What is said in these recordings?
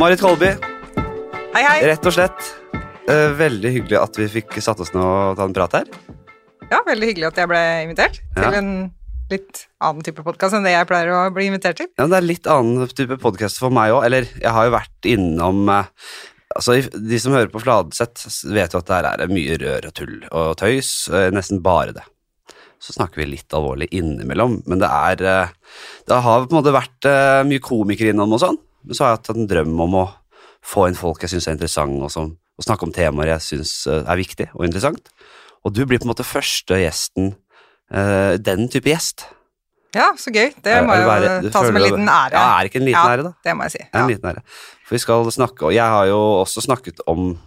Marit Kolby, Hei, hei. rett og slett. eh, veldig hyggelig at vi fikk satt oss ned og ta en prat her. Ja, Veldig hyggelig at jeg ble invitert Ja. til en litt annen type podkast enn det jeg pleier å bli invitert til. Ja, det er litt annen type podkast for meg òg. Eller, jeg har jo vært innom eh, Altså, De som hører på Fladseth, vet jo at det her er mye rør og tull og tøys. eh, Nesten bare det. Så snakker vi litt alvorlig innimellom, men det er Det har på en måte vært mye komikere innom og sånn, men så har jeg hatt en drøm om å få inn folk jeg syns er interessante, og, som, og snakke om temaer jeg syns er viktig og interessant. Og du blir på en måte første gjesten, uh, den type gjest. Ja, så gøy. Det Er- må jeg jo ta som en liten ære. Ja, er ikke en liten Ja, ære, da? Det må jeg si. En Ja. liten ære. For vi skal snakke, og jeg har jo også snakket om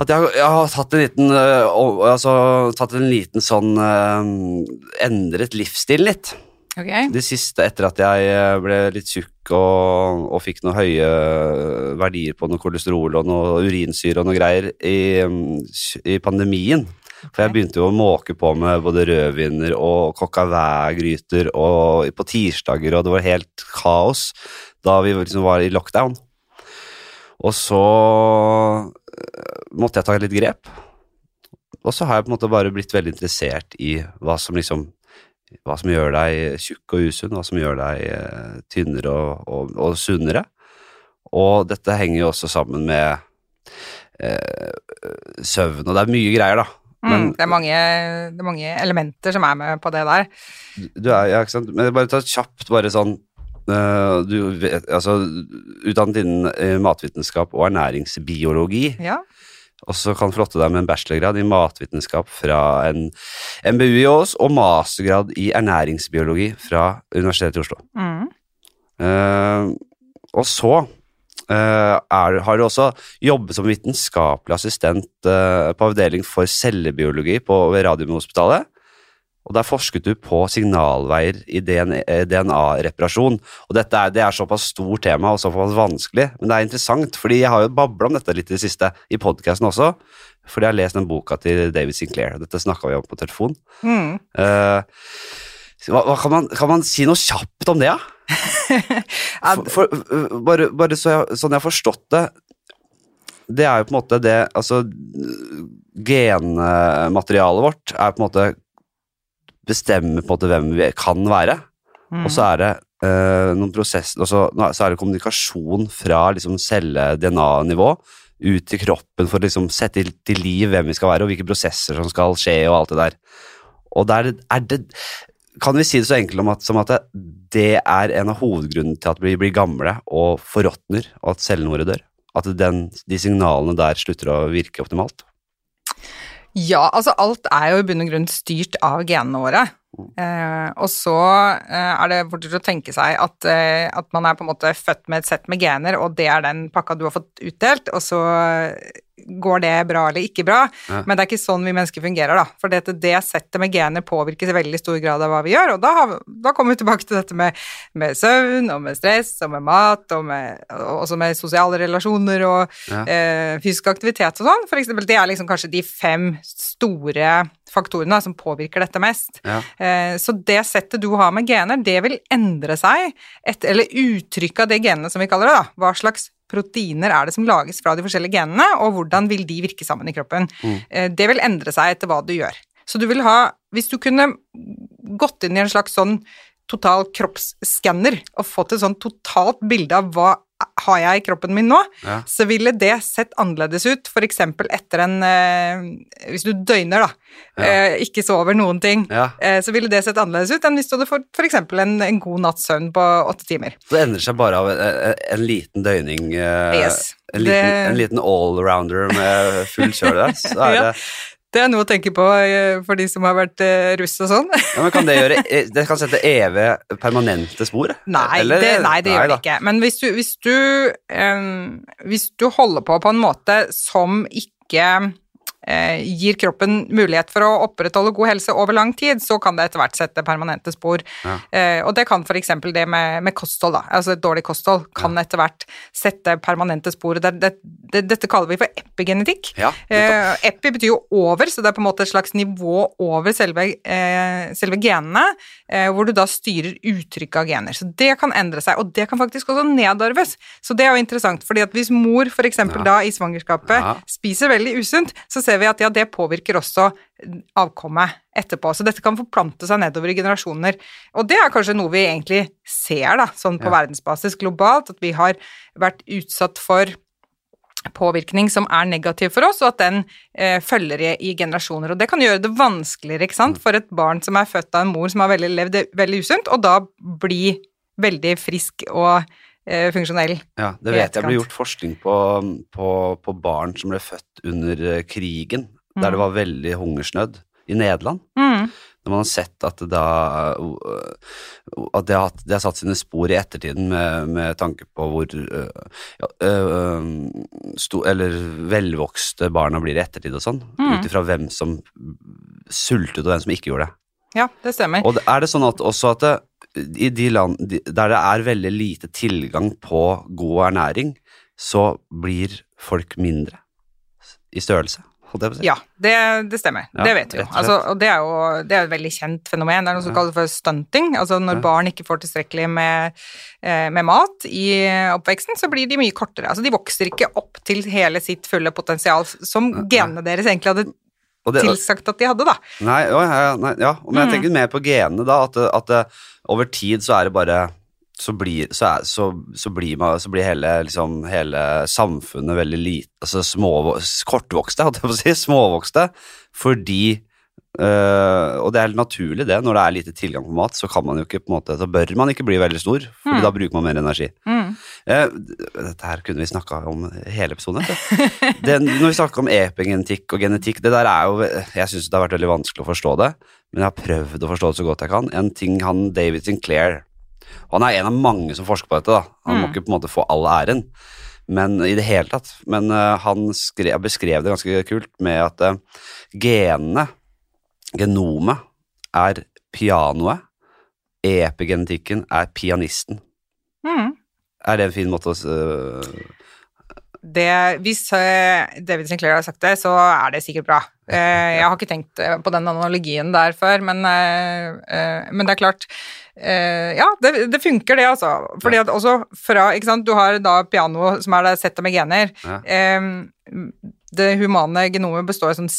at jeg, har- jeg har tatt en liten øh, altså, tatt en liten sånn øh, Endret livsstilen litt. Ok. Det siste etter at jeg øh, ble litt tjukk og, og fikk noen høye øh, verdier på noe kolesterol og noe urinsyre og noe greier i, mm, i pandemien. For jeg begynte jo å måke på med både rødviner og coq au vin-gryter og på tirsdager, og det var helt kaos da vi liksom var i lockdown. Og så øh, måtte jeg ta litt grep. Og så har jeg på en måte bare blitt veldig interessert i hva som liksom hva som gjør deg tjukk og usunn, hva som gjør deg eh, tynnere og, og, og sunnere. Og dette henger jo også sammen med eh, søvn, og det er mye greier, da. Mm, det, er mange, det er mange elementer som er med på det der. Du er, ja, ikke sant? Men bare ta kjapt, bare sånn eh, Du vet, altså Utdannet innen eh, matvitenskap og ernæringsbiologi, Ja. Og så kan flotte deg med en bachelorgrad i matvitenskap fra en MBU i Ås, og mastergrad i ernæringsbiologi fra Universitetet i Oslo. Mm. Uh, og så uh, er, har du også jobbet som vitenskapelig assistent uh, på avdeling for cellebiologi på, ved Radiumhospitalet. Og der forsket du på signalveier i DNA-reparasjon. Og dette er, det er såpass stort tema og såpass vanskelig, men det er interessant, fordi jeg har jo babla om dette litt i det siste, i podkasten også. Fordi jeg har lest den boka til David Sinclair, dette snakka vi om på telefon. Mm. Uh, hva, hva kan, man, kan man si noe kjapt om det, da? Ja, For, for, bare bare så jeg, sånn jeg har forstått det Det er jo på en måte det Altså, genmaterialet vårt er på en måte Bestemmer på en måte hvem vi kan være. mm. Og så er det øh, noen prosess altså, nå- Så er det kommunikasjon fra liksom celle-DNA-nivå ut til kroppen for å liksom sette til, til liv hvem vi skal være, og hvilke prosesser som skal skje, og alt det der. Og der er det Kan vi si det så enkelt om at, som at det, det er en av hovedgrunnene til at vi blir gamle og forråtner, og at cellene våre dør? At den, de signalene der slutter å virke optimalt? Ja, altså alt er jo i bunn og grunn styrt av genene våre. Eh, og så eh, er det fort å tenke seg at, eh, at man er på en måte født med et sett med gener, og det er den pakka du har fått utdelt, og så går det bra eller ikke bra. Ja. Men det er ikke sånn vi mennesker fungerer, da. For det, det settet med gener påvirkes i veldig stor grad av hva vi gjør, og da, har, da kommer vi tilbake til dette med, med søvn og med stress og med mat og med, også med sosiale relasjoner og Ja. eh, fysisk aktivitet og sånn. For eksempel, det er liksom kanskje de fem store faktorene som påvirker dette mest. Ja. Eh, Så det settet du har med gener, det vil endre seg, et, eller uttrykket av det genene som vi kaller det, da. Hva slags proteiner er det som lages fra de forskjellige genene, og hvordan vil de virke sammen i kroppen. Mm. Eh, Det vil endre seg etter hva du gjør. Så du vil ha Hvis du kunne gått inn i en slags sånn total kroppsskanner og fått et sånn totalt bilde av hva har jeg i kroppen min nå, Ja. så ville det sett annerledes ut, eksempel etter en eh, Hvis du døgner, da, Ja. eh, ikke sover noen ting, ja. eh, så ville det sett annerledes ut enn hvis du hadde fått eksempel en, en god natts søvn på åtte timer. Så det endrer seg bare av en, en, en liten døgning eh, Yes. En liten, Det- en liten allrounder med full kjør der. Så er det, Det er noe å tenke på eh, for de som har vært eh, russ og sånn. ja, men kan det gjøre eh, Det kan sette evige, permanente spor? Nei, Eller- det, nei, det gjør det ikke. Men hvis du, hvis, du, um, hvis du holder på på en måte som ikke gir kroppen mulighet for å opprettholde god helse over lang tid, så kan det etter hvert sette permanente spor. Ja. Eh, og det kan f.eks. det med, med kosthold, da. altså et dårlig kosthold, kan etter hvert sette permanente spor. Det, det, det, dette kaller vi for epigenetikk. Ja, Eh, epi betyr jo over, så det er på en måte et slags nivå over selve, eh, selve genene, eh, hvor du da styrer uttrykket av gener. Så det kan endre seg, og det kan faktisk også nedarves. Så det er jo interessant, fordi at hvis mor f.eks. Ja. da i svangerskapet Ja. spiser veldig usunt, så ser vi at ja, det påvirker også avkommet etterpå. Så dette kan forplante seg nedover i generasjoner. Og det er kanskje noe vi egentlig ser, da, sånn på Ja. verdensbasis globalt, at vi har vært utsatt for påvirkning som er negativ for oss, og at den eh, følger i, i generasjoner. Og det kan gjøre det vanskeligere ikke sant, for et barn som er født av en mor som har veldig, levd veldig usunt, og da bli veldig frisk og funksjonell. Ja, det vet jeg ble gjort forskning på, på, på barn som ble født under krigen, krigen, der Mm. det var veldig hungersnødd i Nederland. Mm. Når man har sett at det da At det har, det har satt sine spor i ettertiden med, med tanke på hvor ja, øh, sto, Eller velvokste barna blir i ettertid og sånn, Mm. ut ifra hvem som sultet og hvem som ikke gjorde det. Ja, det stemmer. Og er det sånn at også at det, i de land der det er veldig lite tilgang på god ernæring, så blir folk mindre i størrelse. Å si. Ja, det, det stemmer. Ja, det vet vi jo. Altså, og det er jo det er et veldig kjent fenomen. Det er noe som Ja. kalles for stunting. Altså når Ja. barn ikke får tilstrekkelig med, eh, med mat i oppveksten, så blir de mye kortere. Altså de vokser ikke opp til hele sitt fulle potensial som genene deres egentlig hadde det- tilsagt at de hadde, da. Nei, ja, ja, nei, ja. men jeg Mm. tenker mer på genene, da. At, at det, over tid så er det bare Så blir, så er, så, så blir, man, så blir hele, liksom, hele samfunnet veldig lite Altså små, kortvokste, holdt jeg på å si. Småvokste. Fordi øh, Og det er helt naturlig, det. Når det er lite tilgang på mat, så kan man jo ikke på en måte Så bør man ikke bli veldig stor, Fordi Mm. da bruker man mer energi. Mm. Eh, dette her kunne vi snakka om hele episoden. Det, når vi snakker om epigenetikk og genetikk, det der er jo Jeg syns det har vært veldig vanskelig å forstå det, men jeg har prøvd å forstå det så godt jeg kan. En ting han David Sinclair Han er en av mange som forsker på dette, da. Han må Mm. ikke på en måte få all æren, men i det hele tatt. Men uh, han skrev, beskrev det ganske kult med at uh, genene, genomet, er pianoet, epigenetikken er pianisten. Mm. Er det en fin måte å øh, Det, hvis eh, David Sinclair har sagt det, så er det sikkert bra. Eh, jeg har ikke tenkt eh, på den analogien der før, men, eh, eh, men det er klart eh, Ja, det, det funker, det, altså. Fordi at også fra Ikke sant, du har da piano, som er det settet med gener. Eh, det humane genomet består av sånn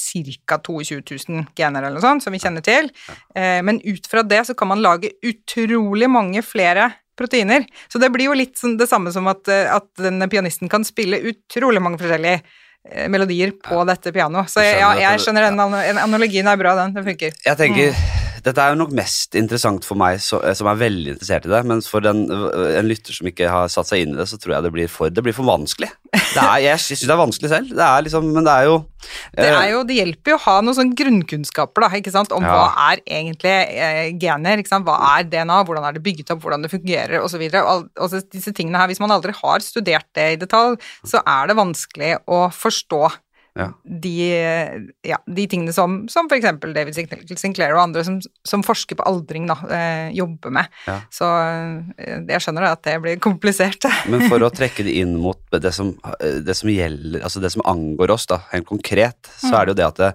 ca. 22 000 gener eller noe sånt, som vi kjenner til. Eh, men ut fra det så kan man lage utrolig mange flere proteiner. Så det blir jo litt sånn det samme som at, eh, at denne pianisten kan spille utrolig mange forskjellige eh, melodier på dette pianoet. Så Jeg ja, jeg skjønner den ana- analogien er bra, den. Den funker. Jeg tenker, Dette er jo nok mest interessant for meg som er veldig interessert i det, mens for en, en lytter som ikke har satt seg inn i det, så tror jeg det blir for, det blir for vanskelig. Det er, jeg syns det er vanskelig selv, det er liksom, men det er jo Det, eh, er jo, det hjelper jo å ha noen sånne grunnkunnskaper da, ikke sant, om Ja. hva er egentlig eh, gener, ikke sant? hva er DNA, hvordan er det bygget opp, hvordan det fungerer osv. Og så disse tingene her, Hvis man aldri har studert det i detalj, så er det vanskelig å forstå Ja. de, ja, de tingene som, som f.eks. David Sinclair og andre som, som forsker på aldring, da, eh, jobber med. Ja. Så eh, jeg skjønner at det blir komplisert. Men for å trekke det inn mot det som, det som gjelder, altså det som angår oss, da, helt konkret, så er det jo det at det,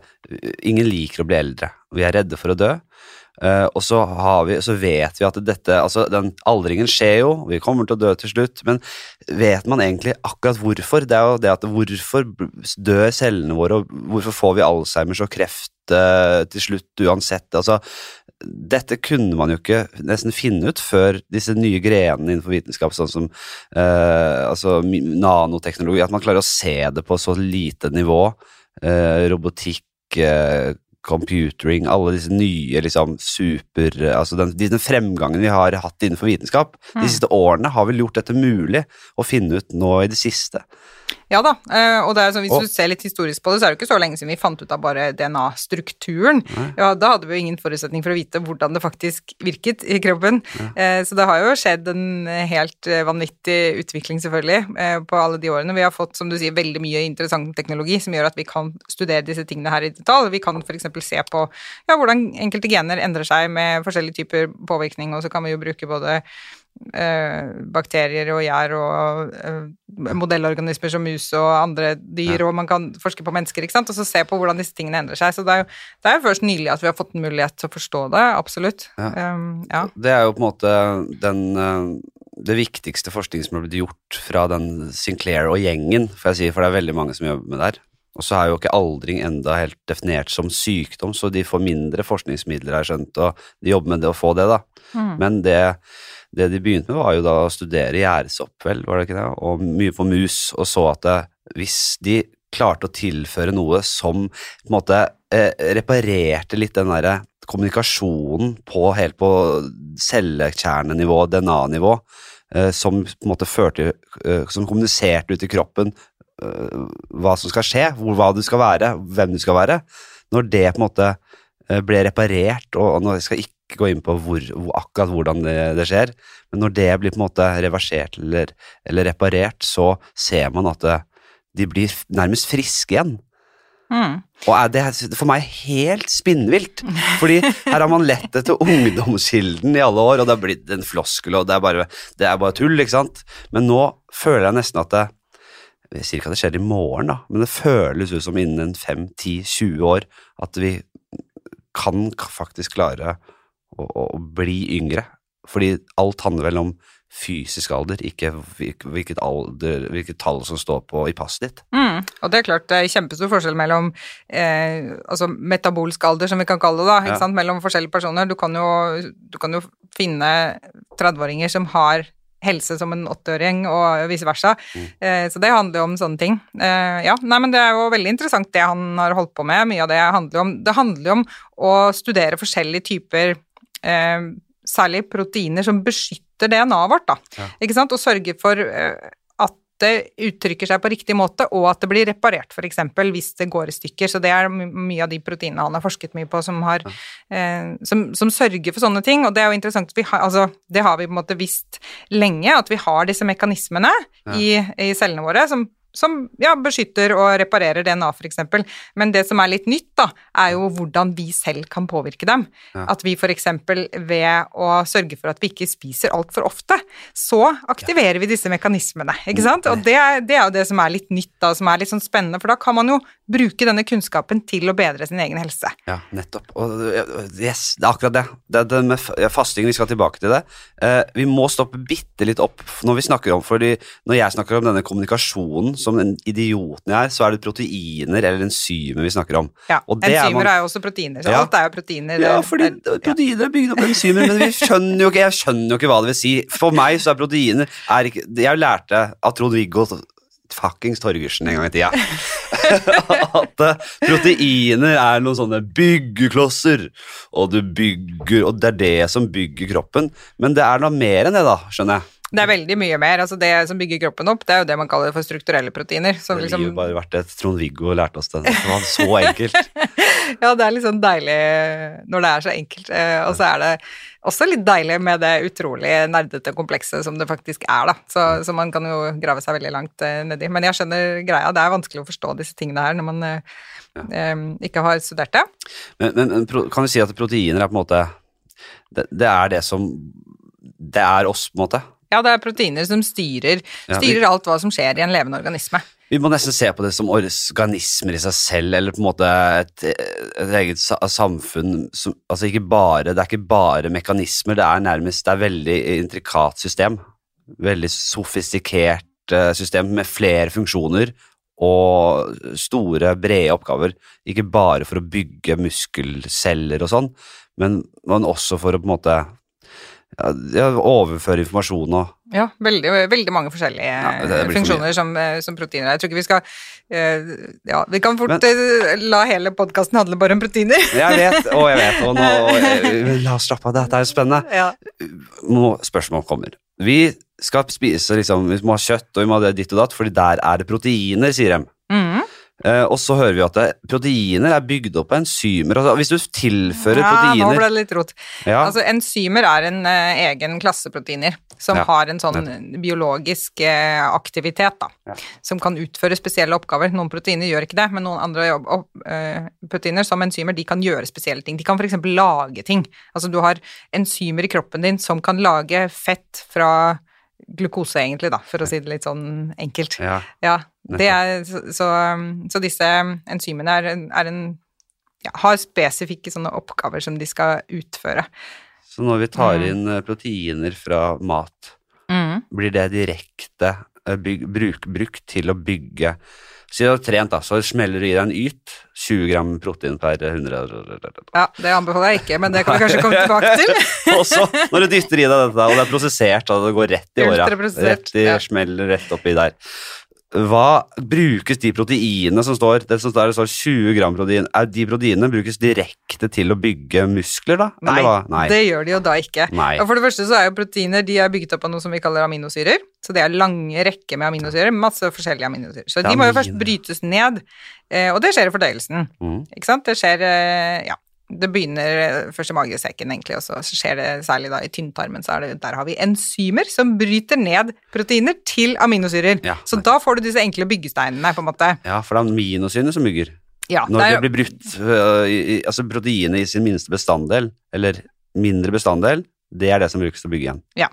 ingen liker å bli eldre. Vi er redde for å dø. Eh, og så, vi, så vet vi at dette Altså, den aldringen skjer jo, vi kommer til å dø til slutt, men vet man egentlig akkurat hvorfor? Det er jo det at hvorfor dør cellene våre, og hvorfor får vi Alzheimers og kreft uh, til slutt uansett? Altså, dette kunne man jo ikke nesten finne ut før disse nye grenene innenfor vitenskap, sånn som eh, altså, nanoteknologi, at man klarer å se det på så lite nivå. Robotikk, computering, alle disse nye liksom super Altså den, den fremgangen vi har hatt innenfor vitenskap de Mm. siste årene, har vel gjort dette mulig å finne ut nå i det siste. Ja da, eh, og det er sånn, hvis Og- du ser litt historisk på det, så er det ikke så lenge siden vi fant ut av bare DNA-strukturen. Ja, da hadde vi jo ingen forutsetning for å vite hvordan det faktisk virket i kroppen. Eh, Så det har jo skjedd en helt eh, vanvittig utvikling, selvfølgelig, på alle de årene. Vi har fått, som du sier, veldig mye interessant teknologi som gjør at vi kan studere disse tingene her i detalj. Vi kan f.eks. se på ja, hvordan enkelte gener endrer seg med forskjellige typer påvirkning, og så kan vi jo bruke både bakterier og gjær og eh, modellorganismer som mus og andre dyr, og man kan forske på mennesker, ikke sant, og så se på hvordan disse tingene endrer seg. Så det er jo det er jo først nylig at vi har fått en mulighet til å forstå det, absolutt. Ja. Um, ja. Det er jo på en måte den, eh, det viktigste forskningen som har blitt gjort fra den Sinclair og gjengen, for jeg sier, for det er veldig mange som jobber med det her. Og så er jo ikke aldring enda helt definert som sykdom, så de får mindre forskningsmidler, har jeg skjønt, og de jobber med det å få det, da. Mm. Men det, det de begynte med, var jo da å studere gjærsopp, vel, var det ikke det, og mye på mus, og så at det, hvis de klarte å tilføre noe som på en måte eh, reparerte litt den derre kommunikasjonen på helt på cellekjernenivå, DNA-nivå, eh, som på en måte førte eh, Som kommuniserte ut i kroppen eh, hva som skal skje, hvor, hva du skal være, hvem du skal være. Når det på en måte eh, ble reparert, og, og nå skal jeg ikke gå inn på hvor, akkurat hvordan det, det skjer, men når det blir på en måte reversert eller, eller reparert, så ser man at det, de blir nærmest friske igjen. Mm. Og er det for meg helt spinnvilt, fordi her har man lett etter ungdomskilden i alle år, og det har blitt en floskel, og det er bare, det er bare tull, ikke sant? Men nå føler jeg nesten at det Jeg sier ikke at det skjer i morgen, da, men det føles ut som innen 5-10-20 år at vi kan faktisk klare å, å bli yngre. Fordi alt handler vel om fysisk alder, ikke hvilket, alder, hvilket tall som står på i passet ditt. Mm. Og det er klart det er kjempestor forskjell mellom eh, altså metabolsk alder, som vi kan kalle det, da, Ja. mellom forskjellige personer. Du kan jo, du kan jo finne 30-åringer som har helse som en 80-åring, og vice versa. Mm. Eh, så det handler jo om sånne ting. Eh, ja, nei, men det er jo veldig interessant det han har holdt på med. Mye av det handler om Det handler jo om å studere forskjellige typer eh, Særlig proteiner som beskytter DNA-et vårt, da. Ja. Ikke sant? Og sørger for eh, at det uttrykker seg på riktig måte, og at det blir reparert, f.eks. hvis det går i stykker. Så det er mye av de proteinene han har forsket mye på, som, har, eh, som, som sørger for sånne ting. Og det er jo interessant, vi har, altså, det har vi på en måte visst lenge, at vi har disse mekanismene Ja. i, i cellene våre som som ja, beskytter og reparerer DNA, f.eks. Men det som er litt nytt, da, er jo hvordan vi selv kan påvirke dem. Ja. At vi f.eks. ved å sørge for at vi ikke spiser altfor ofte, så aktiverer vi disse mekanismene. ikke sant? Og det, er- det er jo det som er litt nytt, da, som er litt sånn spennende, for da kan man jo bruke denne kunnskapen til å bedre sin egen helse. Ja, nettopp. Og, yes, det er akkurat det. det, det med fa- fasting, vi skal tilbake til det. Eh, vi må stoppe bitte litt opp når vi snakker om fordi når jeg snakker om denne kommunikasjonen som den idioten jeg er, så er det proteiner eller enzymer vi snakker om. Ja, det er Enzymer man- er, jo også proteiner, så Ja. alt er jo proteiner. Ja, fordi ja. proteiner er bygd opp av enzymer, men vi skjønner ikke, jeg skjønner jo ikke hva det vil si. For meg så er proteiner er ikke, Jeg lærte av Trond-Viggo fuckings Torgersen en gang i tida at eh, proteiner er noen sånne byggeklosser, og du bygger Og det er det som bygger kroppen. Men det er noe mer enn det, da, skjønner jeg. Det er veldig mye mer. altså Det som bygger kroppen opp, det er jo det man kaller for strukturelle proteiner. Så Det liksom, jo bare vært et Trond-Viggo lærte oss det. Det var så enkelt. ja, det er sånn deilig når det er så enkelt. eh, Og så er det også litt deilig med det utrolig nerdete komplekset som det faktisk er, da. Så, så man kan jo grave seg veldig langt eh, nedi. Men jeg skjønner greia. Det er vanskelig å forstå disse tingene her når man ja. eh, ikke har studert det. Men, men kan vi si at proteiner er på en måte det, det er det som Det er oss, på en måte. Ja, det er proteiner som styrer, Ja, vi- alt hva som skjer i en levende organisme. Vi må nesten se på det som organismer i seg selv, eller på en måte et, et eget samfunn som Altså ikke bare Det er ikke bare mekanismer, det er nærmest Det er veldig intrikat system. Veldig sofistikert eh, system med flere funksjoner og store, brede oppgaver. Ikke bare for å bygge muskelceller og sånn, men, men også for å på en måte ja, overføre informasjon og Ja, veldig, veldig mange forskjellige Ja, funksjoner som, eh, som proteiner er. Jeg tror ikke vi skal uh, Ja, vi kan fort eh, la hele podkasten handle bare om proteiner. Jeg vet, og jeg vet, og nå og, La oss slappe av, dette er jo spennende. Ja. Nå spørsmål kommer. Vi skal spise liksom, vi må ha kjøtt og vi må ha det ditt og datt, fordi der er det proteiner, sier de. Mhm. Eh, og så hører vi at det, proteiner er bygd opp av enzymer. Altså, hvis du tilfører Ja, nå ble det litt rot. ja, Altså, enzymer er en uh, egen klasse proteiner som Ja, har en sånn biologisk uh, aktivitet, da. Ja. Som kan utføre spesielle oppgaver. Noen proteiner gjør ikke det, men noen andre jobb, proteiner, som enzymer, de kan gjøre spesielle ting. De kan f.eks. lage ting. Altså, du har enzymer i kroppen din som kan lage fett fra glukose, egentlig, da, for å si det litt sånn enkelt. ja. Ja, det er, så, så, så disse enzymene er, er en ja, har spesifikke sånne oppgaver som de skal utføre. Så når vi tar Mm. inn mm. proteiner fra mat, blir det direkte eh, bruk, brukt til å bygge Si du har trent, da, så smeller du i deg en yt. 20 gram protein per 100 Ja, det anbefaler jeg ikke, men det kan vi kanskje komme tilbake til. Og så, når du dytter i deg dette, og det er prosessert, og det går rett i åra, rett i ja. smell rett oppi der Hva brukes de proteinene som står Det som står, det står 20 gram protein, er de proteinene brukes direkte til å bygge muskler, da? Nei? Nei. det gjør de jo da ikke. Nei. Og For det første så er jo proteiner de er bygget opp av noe som vi kaller aminosyrer. Så det er lange rekker med aminosyrer, masse forskjellige aminosyrer. Så de må jo først brytes ned, eh, og det skjer i fordøyelsen. Mm. Ikke sant? Det skjer eh, Ja. Det begynner eh, først i magesekken, egentlig, og så skjer det særlig da i tynntarmen. Så er det, der har vi enzymer som bryter ned proteiner til aminosyrer. Ja. Så da får du disse enkle byggesteinene, på en måte. Ja, for det er aminosyrene som bygger. Ja, Når det er det blir brutt, øh, i, altså proteinet i sin minste bestanddel, eller mindre bestanddel, det er det som brukes til å bygge igjen. Ja,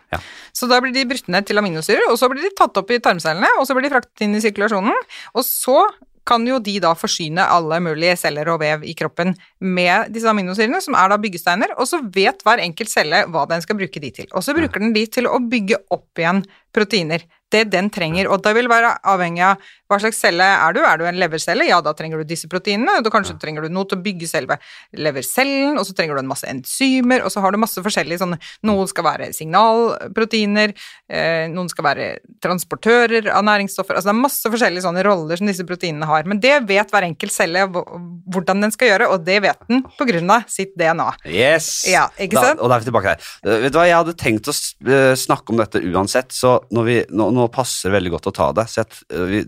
Så da blir de brutt ned til aminosyrer, og så blir de tatt opp i tarmcellene, og så blir de fraktet inn i sirkulasjonen, og så kan jo de da forsyne alle mulige celler og vev i kroppen med disse aminosyrene, som er da byggesteiner, og så vet hver enkelt celle hva den skal bruke de til. Og så bruker den de til å bygge opp igjen proteiner. Det den trenger, og det vil være avhengig av hva slags celle er du. Er du en levercelle? Ja, da trenger du disse proteinene. Da kanskje trenger du noe til å bygge selve levercellen, og så trenger du en masse enzymer, og så har du masse forskjellige sånne Noen skal være signalproteiner, eh, noen skal være transportører av næringsstoffer. Altså det er masse forskjellige sånne roller som disse proteinene har. Men det vet hver enkelt celle hvordan den skal gjøre, og det vet den på grunn av sitt DNA. Yes! Ja, ikke sant? Da, og da er vi tilbake her. Eh, vet du hva, Jeg hadde tenkt å eh, snakke om dette uansett, så når vi, nå, nå passer veldig godt å ta det. Så jeg, eh, vi,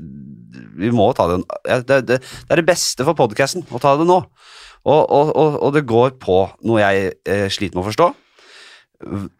vi må ta det. Det, det. Det er det beste for podkasten, å ta det nå. Og, og, og, det går på noe jeg eh, sliter med å forstå.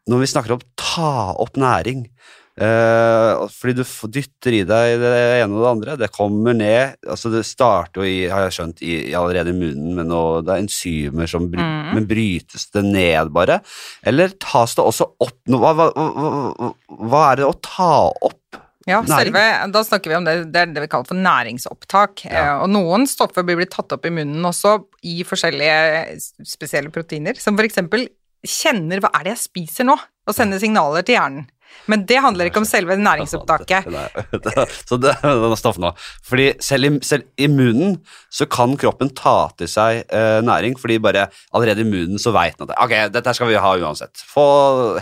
Når vi snakker om ta opp næring fordi du dytter i deg det ene og det andre. Det kommer ned altså Det starter jo i, har jeg skjønt, i, allerede i munnen med noe Det er enzymer som bry, mm. Men brytes det ned, bare? Eller tas det også opp noe hva, hva, hva, hva er det å ta opp? Ja, selve, da snakker vi om det, det er det vi kaller for næringsopptak. Ja. Eh, Og noen stoffer blir blitt tatt opp i munnen også i forskjellige spesielle proteiner, som eksempel kjenner hva er det jeg spiser nå, og sender signaler til hjernen. Men det handler ikke om selve næringsopptaket. Nei, Så det er stoff nå. Fordi selv i, selv i munnen så kan kroppen ta til seg eh, næring, fordi bare allerede i munnen så veit den at ok, dette skal vi ha uansett. Få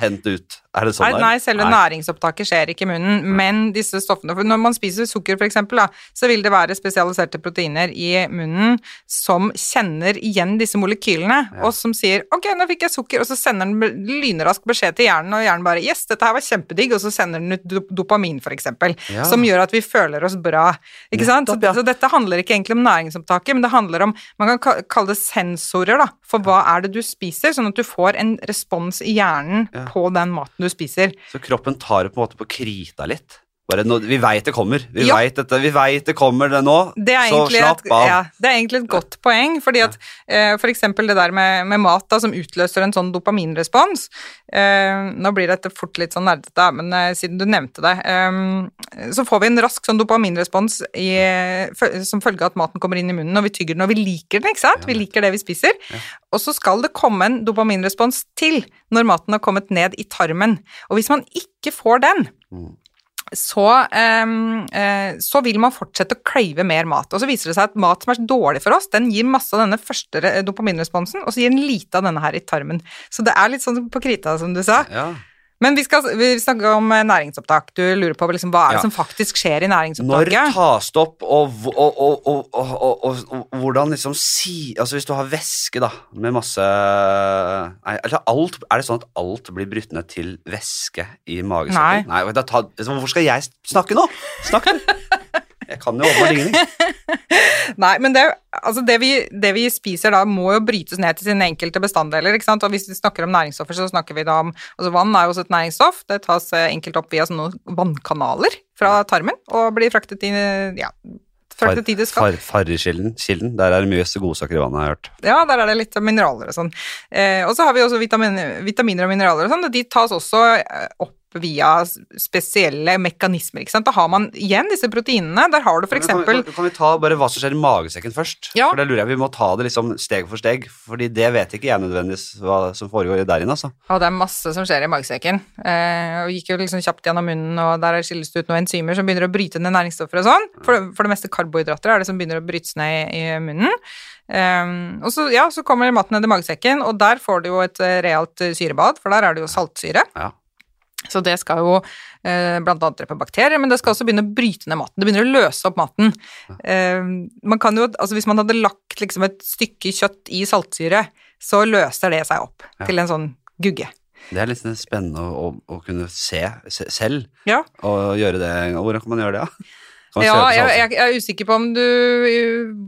hent det ut. Er det sånn Nei, nei, selve nei, næringsopptaket skjer ikke i munnen, men disse stoffene for Når man spiser sukker, da, så vil det være spesialiserte proteiner i munnen som kjenner igjen disse molekylene, og som sier 'ok, nå fikk jeg sukker', og så sender den lynrask beskjed til hjernen, og hjernen bare 'yes, dette her var kjempedigg', og så sender den ut dopamin, eksempel, Ja. som gjør at vi føler oss bra. Ikke sant? Så, så dette handler ikke egentlig om næringsopptaket, men det handler om Man kan kalle det sensorer, da, for hva er det du spiser, sånn at du får en respons i hjernen Ja. på den maten du spiser. Så kroppen tar det på en måte på krita litt. Nå, vi veit det kommer. Vi Ja. vet dette, vi veit det kommer det nå, Det så slapp et, av. ja, det er egentlig et godt poeng, fordi at eh, for eksempel det der med, med mat da, som utløser en sånn dopaminrespons eh, Nå blir dette fort litt sånn nerdete, men eh, siden du nevnte det eh, Så får vi en rask sånn dopaminrespons i, som følge av at maten kommer inn i munnen og vi tygger den, og vi liker den, ikke sant? Vi liker det vi spiser. Og så skal det komme en dopaminrespons til når maten har kommet ned i tarmen. Og hvis man ikke får den, Mm. Så, um, uh, så vil man fortsette å crave mer mat. Og så viser det seg at mat som er dårlig for oss, den gir masse av denne første dopaminresponsen, og så gir den lite av denne her i tarmen. Så det er litt sånn på krita, som du sa. Ja. Men vi skal vi snakke om eh, næringsopptak. Du lurer på liksom, hva er det ja. som faktisk skjer i næringsopptaket? Når tas det opp, og, og, og, og hvordan liksom si Altså hvis du har væske da, med masse nei, altså, alt, Er det sånn at alt blir brutt ned til væske i magesekken? Nei. nei tar, hvorfor skal jeg snakke nå? Snakk, du. Jeg kan jo åpenbart ingenting. Nei, men det, altså det, vi, det vi spiser da, må jo brytes ned til sine enkelte bestanddeler. ikke sant? Og hvis vi snakker om næringsstoffer, så snakker vi da om altså Vann er jo også et næringsstoff. Det tas eh, enkelt opp via sånne vannkanaler fra tarmen og blir fraktet inn ja, fraktet dit det skal. Far, Farrekilden, kilden, der er det mye godsaker i vannet, har jeg hørt. Ja, der er det litt mineraler og sånn. Eh, og så har vi også vitamin, vitaminer og mineraler og sånn, de tas også eh, opp via spesielle mekanismer. ikke sant? Da har man igjen disse proteinene. Der har du f.eks. Kan, kan, kan vi ta bare hva som skjer i magesekken først? Ja. For det lurer jeg Vi må ta det liksom steg for steg, fordi det vet ikke jeg nødvendigvis hva som foregår der inne. altså. Ja, det er masse som skjer i magesekken. Eh, og gikk jo liksom kjapt gjennom munnen, og der skilles det ut noen enzymer som begynner å bryte ned næringsstoffer og sånn. For, for, det meste karbohydrater er det som begynner å brytes ned i, i munnen. Um, og så, ja, så kommer maten ned i magesekken, og der får du jo et realt syrebad, for der er det jo saltsyre. Ja. Så det skal jo eh, blant annet drepe bakterier, men det skal også begynne å bryte ned maten. Det begynner å løse opp maten. Eh, man kan jo, altså Hvis man hadde lagt liksom et stykke kjøtt i saltsyre, så løser det seg opp Ja. til en sånn gugge. Det er litt spennende å, å, å kunne se, se selv Ja, og gjøre det. Hvordan kan man gjøre det? da? Man ja jeg, jeg, jeg er usikker på om du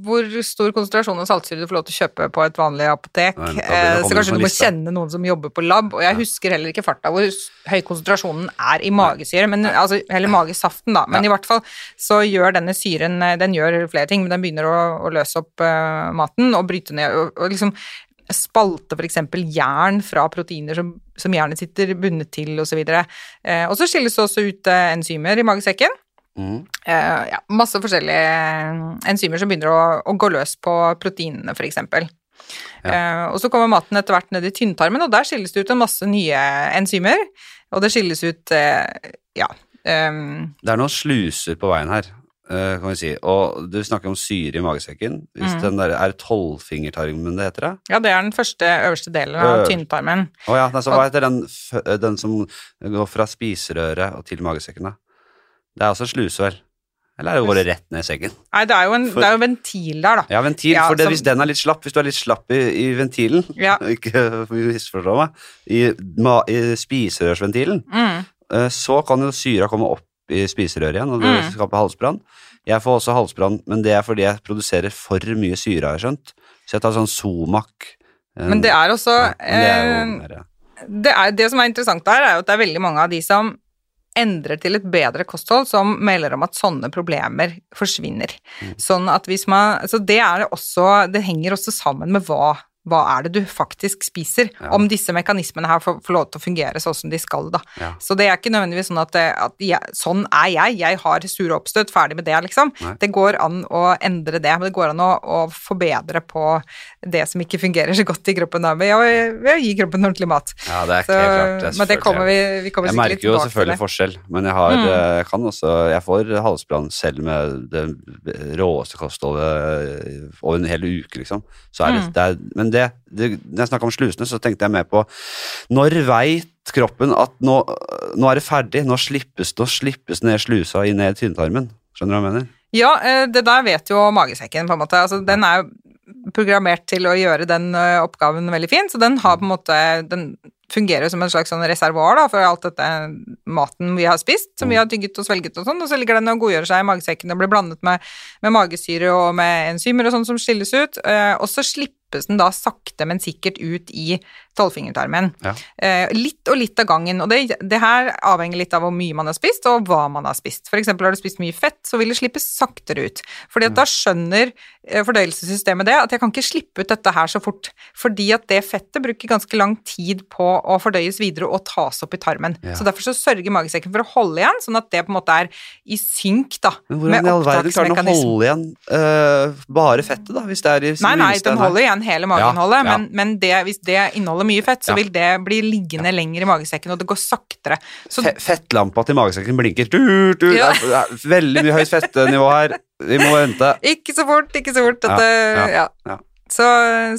hvor stor konsentrasjon av saltsyre du får lov til å kjøpe på et vanlig apotek. Nei, Eh, så kanskje du må liste. kjenne noen som jobber på lab. Og jeg husker heller ikke farta hvor høy konsentrasjonen er i magesyre, men, altså, eller magesaften, da. Men Ja. i hvert fall så gjør denne syren eh, Den gjør flere ting, men den begynner å, å løse opp uh, maten og bryte ned og, og liksom spalte f.eks. jern fra proteiner som, som jernet sitter bundet til, osv. Og, eh, og så skilles det også ut eh, enzymer i magesekken. Eh, ja, masse forskjellige eh, enzymer som begynner å, å gå løs på proteinene, f.eks. Eh, og så kommer maten etter hvert ned i tynntarmen, og der skilles det ut en masse nye enzymer. Og det skilles ut uh, ja. Um, Det er noen sluser på veien her, uh, kan vi si. Og du snakker om syre i magesekken. Hvis Mhm. den der er tolvfingertarmen det heter, Det? ja, det er den første øverste delen av Øverst. tynntarmen. Å ja, nei, så hva heter den, den som går fra spiserøret og til magesekken, da? Det er også sluse. Eller er det bare rett ned i sengen? Nei, det er jo en, For- det er jo ventil der, da. Ja, ventil, Ja, for det, som- hvis den er litt slapp, hvis du er litt slapp i, i ventilen, Ja. ikke misforstå meg, i, ma, i spiserørsventilen, Mm. eh, så kan jo syra komme opp i spiserøret igjen, og det Mm. skaper halsbrann. Jeg får også halsbrann, men det er fordi jeg produserer for mye syre, har jeg skjønt. Så jeg tar sånn Somac. eh, Men det er også ja, det er jo mer- det, er, det som er interessant der, er jo at det er veldig mange av de som endrer til et bedre kosthold, som melder om at sånne problemer forsvinner. Mm. Sånn at hvis man Så det er det også Det henger også sammen med hva hva er det du faktisk spiser? Ja. Om disse mekanismene her får, får lov til å fungere sånn som de skal, da. Ja. Så det er ikke nødvendigvis sånn at, at jeg, sånn er jeg, jeg har sure oppstøt, ferdig med det, liksom. Nei. Det går an å endre det, men det går an å, å forbedre på det som ikke fungerer så godt i kroppen, da, ved å, gi kroppen ordentlig mat. Ja, det er Så, helt klart. er men det kommer vi, vi kommer Jeg sikkert litt merker jo selvfølgelig forskjell, men jeg har Mm. eh, jeg kan også Jeg får halsbrann selv med det råeste kostholdet over en hel uke, liksom. Så er det, Mm. det er, men det, det Når jeg snakka om slusene, så tenkte jeg mer på Når veit kroppen at nå, nå er det ferdig, nå slippes det, nå slippes ned slusa i ned tynntarmen? Skjønner du hva jeg mener? Ja, eh, det der vet jo magesekken, på en måte. Altså, den er jo programmert til å gjøre den eh, oppgaven veldig fin, så den har på en måte Den fungerer som en slags sånn reservoar da, for alt dette maten vi har spist, som vi har tygget og svelget og sånn, og så ligger den og godgjør seg i magesekken og blir blandet med, med magesyre og med enzymer og sånn som skilles ut, eh, og så slippes den da sakte, men sikkert ut i tolvfingertarmen. Ja. Eh, litt og litt av gangen, og det, det her avhenger litt av hvor mye man har spist, og hva man har spist. For eksempel har du spist mye fett, så vil det slippes saktere ut. Fordi at da skjønner eh, fordøyelsessystemet det, at jeg kan ikke slippe ut dette her så fort. Fordi at det fettet bruker ganske lang tid på å fordøyes videre og tas opp i tarmen. Ja. Så derfor så sørger magesekken for å holde igjen, sånn at det på en måte er i synk da, Men hvordan i all verden klarer den å holde igjen eh, bare fettet, da? Hvis det er i Nei, nei, den holder igjen hele mageinnholdet, Ja, ja. men, men det, hvis det inneholder mye fett, så Ja. vil det bli liggende lenger i magesekken, og det går saktere. Så fettlampa til magesekken blinker. Du, du, Ja. det, er, veldig mye høyt fettenivå her. Vi må vente. ikke så fort, ikke så fort. Ja, Dette, ja, ja. ja. Så,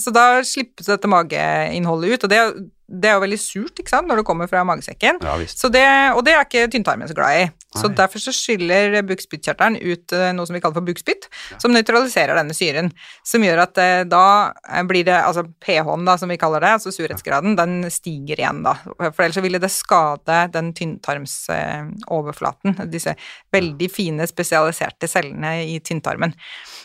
så da slippes dette mageinnholdet ut, og det, det er jo veldig surt ikke sant, når det kommer fra magesekken. Ja. Så det, og det er ikke tynntarmen så glad i. Så Nei. derfor så skyller bukspyttkjertelen ut eh, noe som vi kaller for bukspytt, som nøytraliserer denne syren. Som gjør at eh, da eh, blir det, altså pH-en da, som vi kaller det, altså surhetsgraden, den stiger igjen da. For ellers så ville det skade den tynntarmsoverflaten, disse veldig fine spesialiserte cellene i tynntarmen.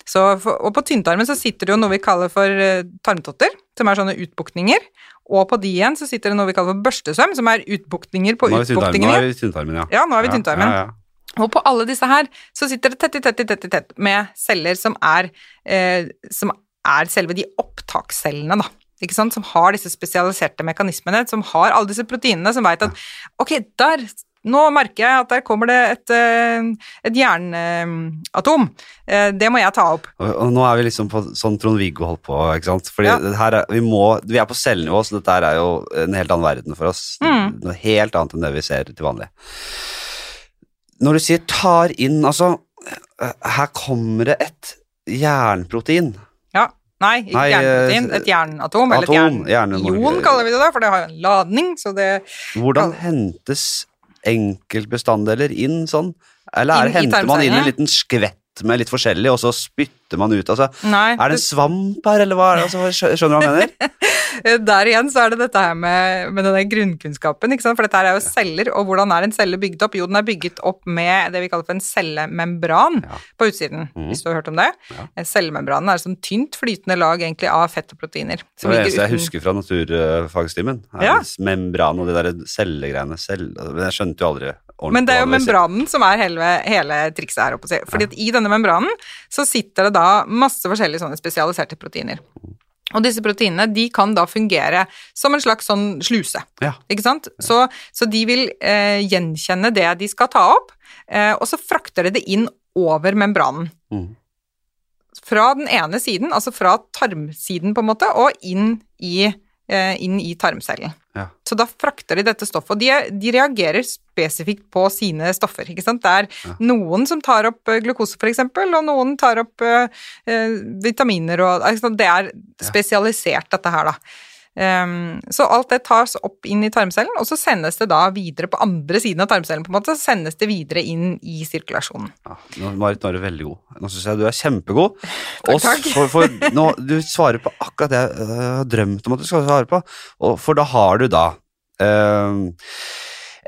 Så, og på tynntarmen så sitter det jo noe vi kaller for eh, tarmtotter, som er sånne utbuktninger. Og på de igjen så sitter det noe vi kaller for børstesøm, som er utbuktninger på Nå er vi i tynntarmen, ja. Ja, nå er vi tynntarmen. Ja, ja, Og på alle disse her så sitter det tett i tett i tett i tett med celler som er, eh, som er selve de opptakscellene, da. Ikke sant? Som har disse spesialiserte mekanismene, som har alle disse proteinene, som veit at ok, der nå merker jeg at der kommer det et, eh, et jernatom. Eh, Det må jeg ta opp. Og, nå er vi liksom på sånn Trond-Viggo holdt på, ikke sant. Fordi Ja. her er, vi, må, vi er på cellenivå, så dette er jo en helt annen verden for oss. Mm. Noe helt annet enn det vi ser til vanlig. Når du sier tar inn, altså eh, Her kommer det et jernprotein. Ja. Nei, ikke jernprotein, et jernatom, eller et atom, jern, ion kaller vi det da, for det har jo en ladning, så det Hvordan Kall- hentes enkeltbestanddeler inn sånn? Eller er, henter man inn en liten skvett med litt forskjellig, og så spytter man ut? Altså, Nei. er det en svamp her, eller hva? er det? Altså, skjønner du hva jeg mener? Der igjen så er det dette her med, med denne grunnkunnskapen, for dette her er jo celler, og hvordan er en celle bygd opp? Jo, den er bygget opp med det vi kaller for en cellemembran Ja. på utsiden, mm. hvis du har hørt om det. Ja. Eh, Cellemembranen er som tynt flytende lag egentlig av fett og proteiner. Det er det eneste jeg husker fra naturfagstimen. er Ja. Membran og de der cellegreiene. Cell, jeg skjønte jo aldri ordentlig Men det er jo membranen som er hele, hele trikset her oppe. Fordi at i denne membranen så sitter det da masse forskjellige sånne spesialiserte proteiner. Og disse proteinene de kan da fungere som en slags sånn sluse. Ja. Ikke sant? Så, så de vil eh, gjenkjenne det de skal ta opp, eh, og så frakter de det inn over membranen. Mm. Fra den ene siden, altså fra tarmsiden på en måte, og inn i, eh, inn i tarmcellen. Ja. Så da frakter de dette stoffet, og de, de reagerer spesifikt på sine stoffer. ikke sant? Det er Ja. noen som tar opp eh, glukose, for eksempel, og noen tar opp eh, eh, vitaminer, og det er spesialisert, dette her, da. Ehm, så alt det tas opp inn i tarmcellen, og så sendes det da videre på andre siden av tarmcellen, på en måte, så sendes det videre inn i sirkulasjonen. Ja, nå, Marit, nå er du veldig god. Nå syns jeg du er kjempegod. Takk, takk. For, for nå, du svarer på akkurat det jeg øh, har drømt om at du skal svare på. Og, for da har du da øh,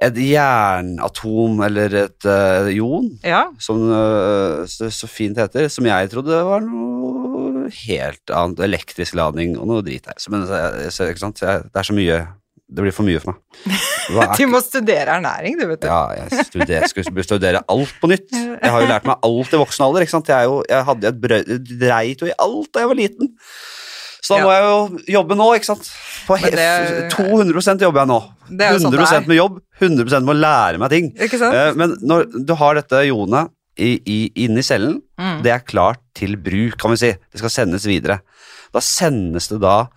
et jernatom, eller et uh, ion, Ja, som øh, så, så fint heter, som jeg trodde var noe helt annet. Elektrisk ladning og noe drit der. Så, men, så, ikke sant? Så det er så mye Det blir for mye for meg. Du må studere ernæring, du, vet du. ja, jeg studerer, skulle studere alt på nytt. Jeg har jo lært meg alt i voksen alder. ikke sant? Jeg, jo, jeg hadde et brød, dreit jo i alt da jeg var liten. Så da Ja. må jeg jo jobbe nå, ikke sant. På det- 200 jobber jeg nå. Det er jo sånn det 100 er. med jobb, 100 med å lære meg ting. Ikke sant? Eh, Men når du har dette ionet i, i, inni cellen, Mm. det er klart til bruk, kan vi si. Det skal sendes videre. Da sendes det da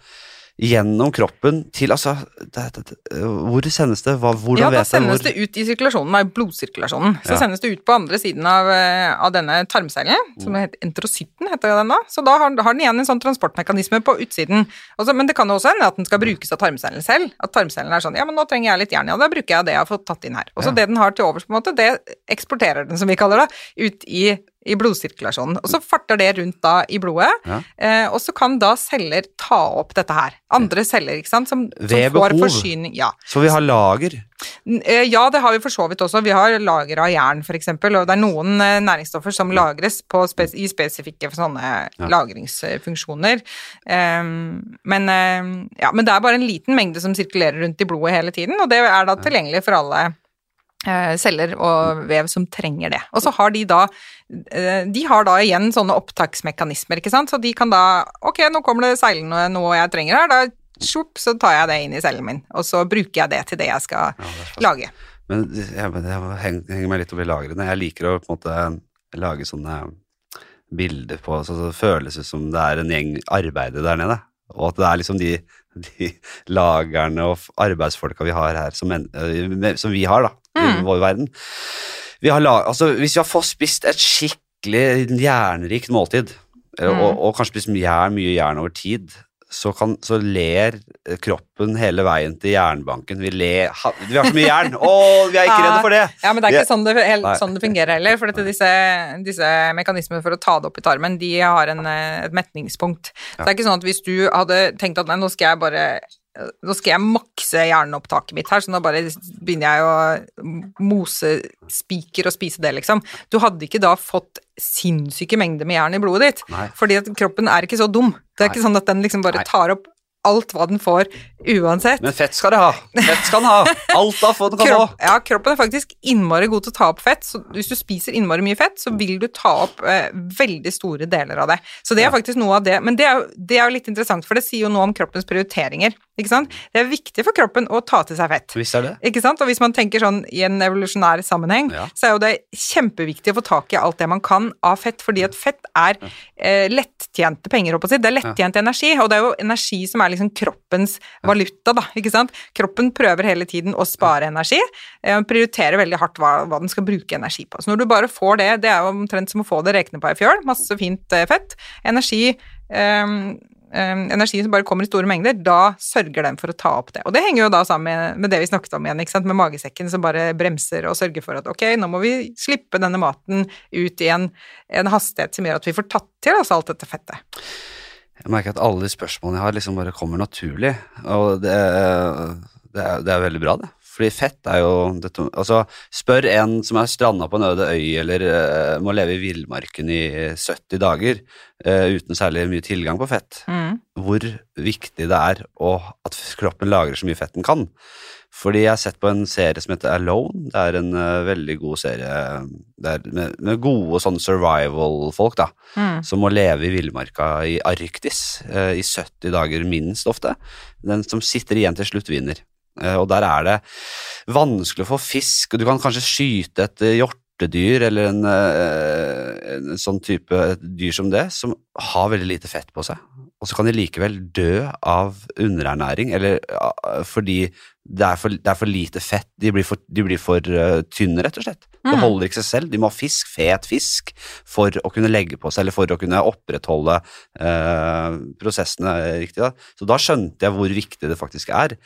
gjennom kroppen til Altså, det, det, hvor sendes det? Hva, hvordan Ja, da vet jeg sendes hvor det ut i sirkulasjonen, nei, blodsirkulasjonen. Så Ja. sendes det ut på andre siden av, eh, av denne tarmcellen, som Mm. heter entrocytten, heter den da. Så da har, har den igjen en sånn transportmekanisme på utsiden. Også, men det kan jo også hende at den skal brukes av tarmcellen selv. At tarmcellen er sånn, ja, men nå trenger jeg litt jern, ja, da bruker jeg det jeg har fått tatt inn her. Og så Ja. det den har til overs, på en måte, det eksporterer den, som vi kaller det, ut i i blodsirkulasjonen. Og så farter det rundt da i blodet, Ja. eh, og så kan da celler ta opp dette her. Andre celler, ikke sant, som, som Ved får behov. forsyning. Ja. Så vi har lager. Eh, Ja, det har vi for så vidt også. Vi har lager av jern, f.eks., og det er noen eh, næringsstoffer som lagres på spes i spesifikke sånne Ja. lagringsfunksjoner. Um, men, eh, ja, men det er bare en liten mengde som sirkulerer rundt i blodet hele tiden, og det er da tilgjengelig for alle eh, celler og vev som trenger det. Og så har de da De har da igjen sånne opptaksmekanismer, ikke sant, så de kan da Ok, nå kommer det seilende noe jeg trenger her, da sjopp, så tar jeg det inn i cellen min, og så bruker jeg det til det jeg skal Ja, det lage. Men jeg, jeg henger, meg litt opp i lagrene. Jeg liker å på en måte lage sånne bilder på så det føles ut som det er en gjeng arbeidere der nede. Og at det er liksom de, de lagerne og arbeidsfolka vi har her, som, øh, som vi har da, i Mm. vår verden. Vi har lag, altså, hvis vi har fått spist et skikkelig jernrikt måltid, eh, Mm. og, og kanskje spist jern, mye jern over tid, så, kan, så ler kroppen hele veien til jernbanken. Vi ler ha, Vi har så mye jern! Å, vi er ikke redde for det! Ja, men det er ikke sånn det, helt, sånn det fungerer heller. For disse, disse mekanismene for å ta det opp i tarmen, de har en, eh, et metningspunkt. Så det er ikke sånn at hvis du hadde tenkt at nei, nå skal jeg bare nå skal jeg makse hjerneopptaket mitt her, så nå bare begynner jeg å mose spiker og spise det, liksom. Du hadde ikke da fått sinnssyke mengder med jern i blodet ditt. Nei. Fordi at kroppen er ikke så dum. Det er Nei. ikke sånn at den liksom bare tar opp alt hva den får, uansett. Men fett skal det ha! Fett skal den ha! Alt av fett kan Kropp, ha. ja, kroppen er faktisk innmari god til å ta opp fett, så hvis du spiser innmari mye fett, så vil du ta opp eh, veldig store deler av det. Så det er faktisk noe av det, men det er, det er jo litt interessant, for det sier jo noe om kroppens prioriteringer, ikke sant? Det er viktig for kroppen å ta til seg fett. Visst er det. Ikke sant? Og hvis man tenker sånn i en evolusjonær sammenheng, Ja. så er jo det kjempeviktig å få tak i alt det man kan av fett, fordi at fett er eh, lettjente penger, å si. Det er lettjent energi, og det er jo energi som er liksom kroppens valuta, da, ikke sant. Kroppen prøver hele tiden å spare energi, eh, prioriterer veldig hardt hva, hva den skal bruke energi på. Så når du bare får det, det er jo omtrent som å få det rekne på ei fjøl, masse fint eh, fett, energi eh, energi som bare kommer i store mengder, da sørger den for å ta opp det. Og det henger jo da sammen med, det vi snakket om igjen, med magesekken som bare bremser og sørger for at ok, nå må vi slippe denne maten ut i en, en hastighet som gjør at vi får tatt til oss alt dette fettet. Jeg merker at alle de spørsmålene jeg har, liksom bare kommer naturlig. Og det, det, er, det er veldig bra, det. Fordi fett er jo dette, Altså, spør en som er stranda på en øde øy eller uh, må leve i villmarken i 70 dager uh, uten særlig mye tilgang på fett, Mm. hvor viktig det er å, at kroppen lagrer så mye fett den kan. Fordi jeg har sett på en serie som heter Alone. Det er en uh, veldig god serie er med, med gode sånn survival-folk, da Mm. som må leve i villmarka i Arktis eh, i 70 dager minst ofte. Den som sitter igjen til slutt, vinner. Eh, og der er det vanskelig å få fisk, og du kan kanskje skyte et eh, hjortedyr eller en, eh, en sånn type dyr som det, som har veldig lite fett på seg. Og så kan de likevel dø av underernæring, eller fordi det er, for, det er for lite fett. De blir for, de blir for uh, tynne, rett og slett. Det Mm. holder ikke seg selv. De må ha fisk, fet fisk, for å kunne legge på seg, eller for å kunne opprettholde uh, prosessene riktig. Da. Så da skjønte jeg hvor viktig det faktisk er,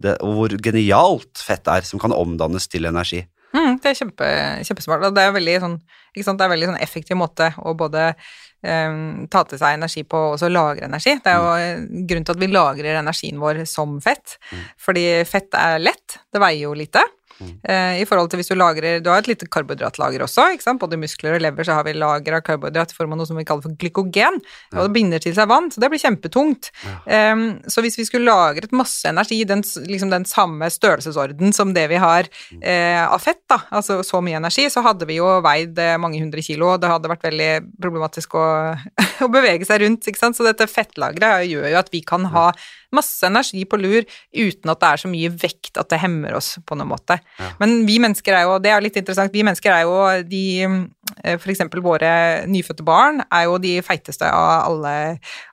det, og hvor genialt fett er, som kan omdannes til energi. Mm, det er kjempe, kjempesmart. Og det er veldig sånn, ikke sant? Det er veldig sånn effektiv måte å både eh, ta til seg energi på også lagre energi. Det er jo eh, grunnen til at vi lagrer energien vår som fett. Mm. Fordi fett er lett, det veier jo lite. Mm. Eh, I forhold til hvis du lagrer Du har et lite karbohydratlager også, ikke sant? Både muskler og lever så har vi lager av karbohydrat i form av noe som vi kaller for glykogen. Og det binder til seg vann, så det blir kjempetungt. Eh, så hvis vi skulle lagret masse energi, den, liksom den samme størrelsesorden som det vi har eh, av fett, da, altså så mye energi, så hadde vi jo veid eh, mange hundre kilo, og det hadde vært veldig problematisk å, å bevege seg rundt, ikke sant. Så dette fettlageret gjør jo at vi kan ha masse energi på lur uten at det er så mye vekt at det hemmer oss på noen måte. Ja. Men vi mennesker er jo, det er litt interessant, vi mennesker er jo de eh, for eksempel våre nyfødte barn er jo de feiteste av alle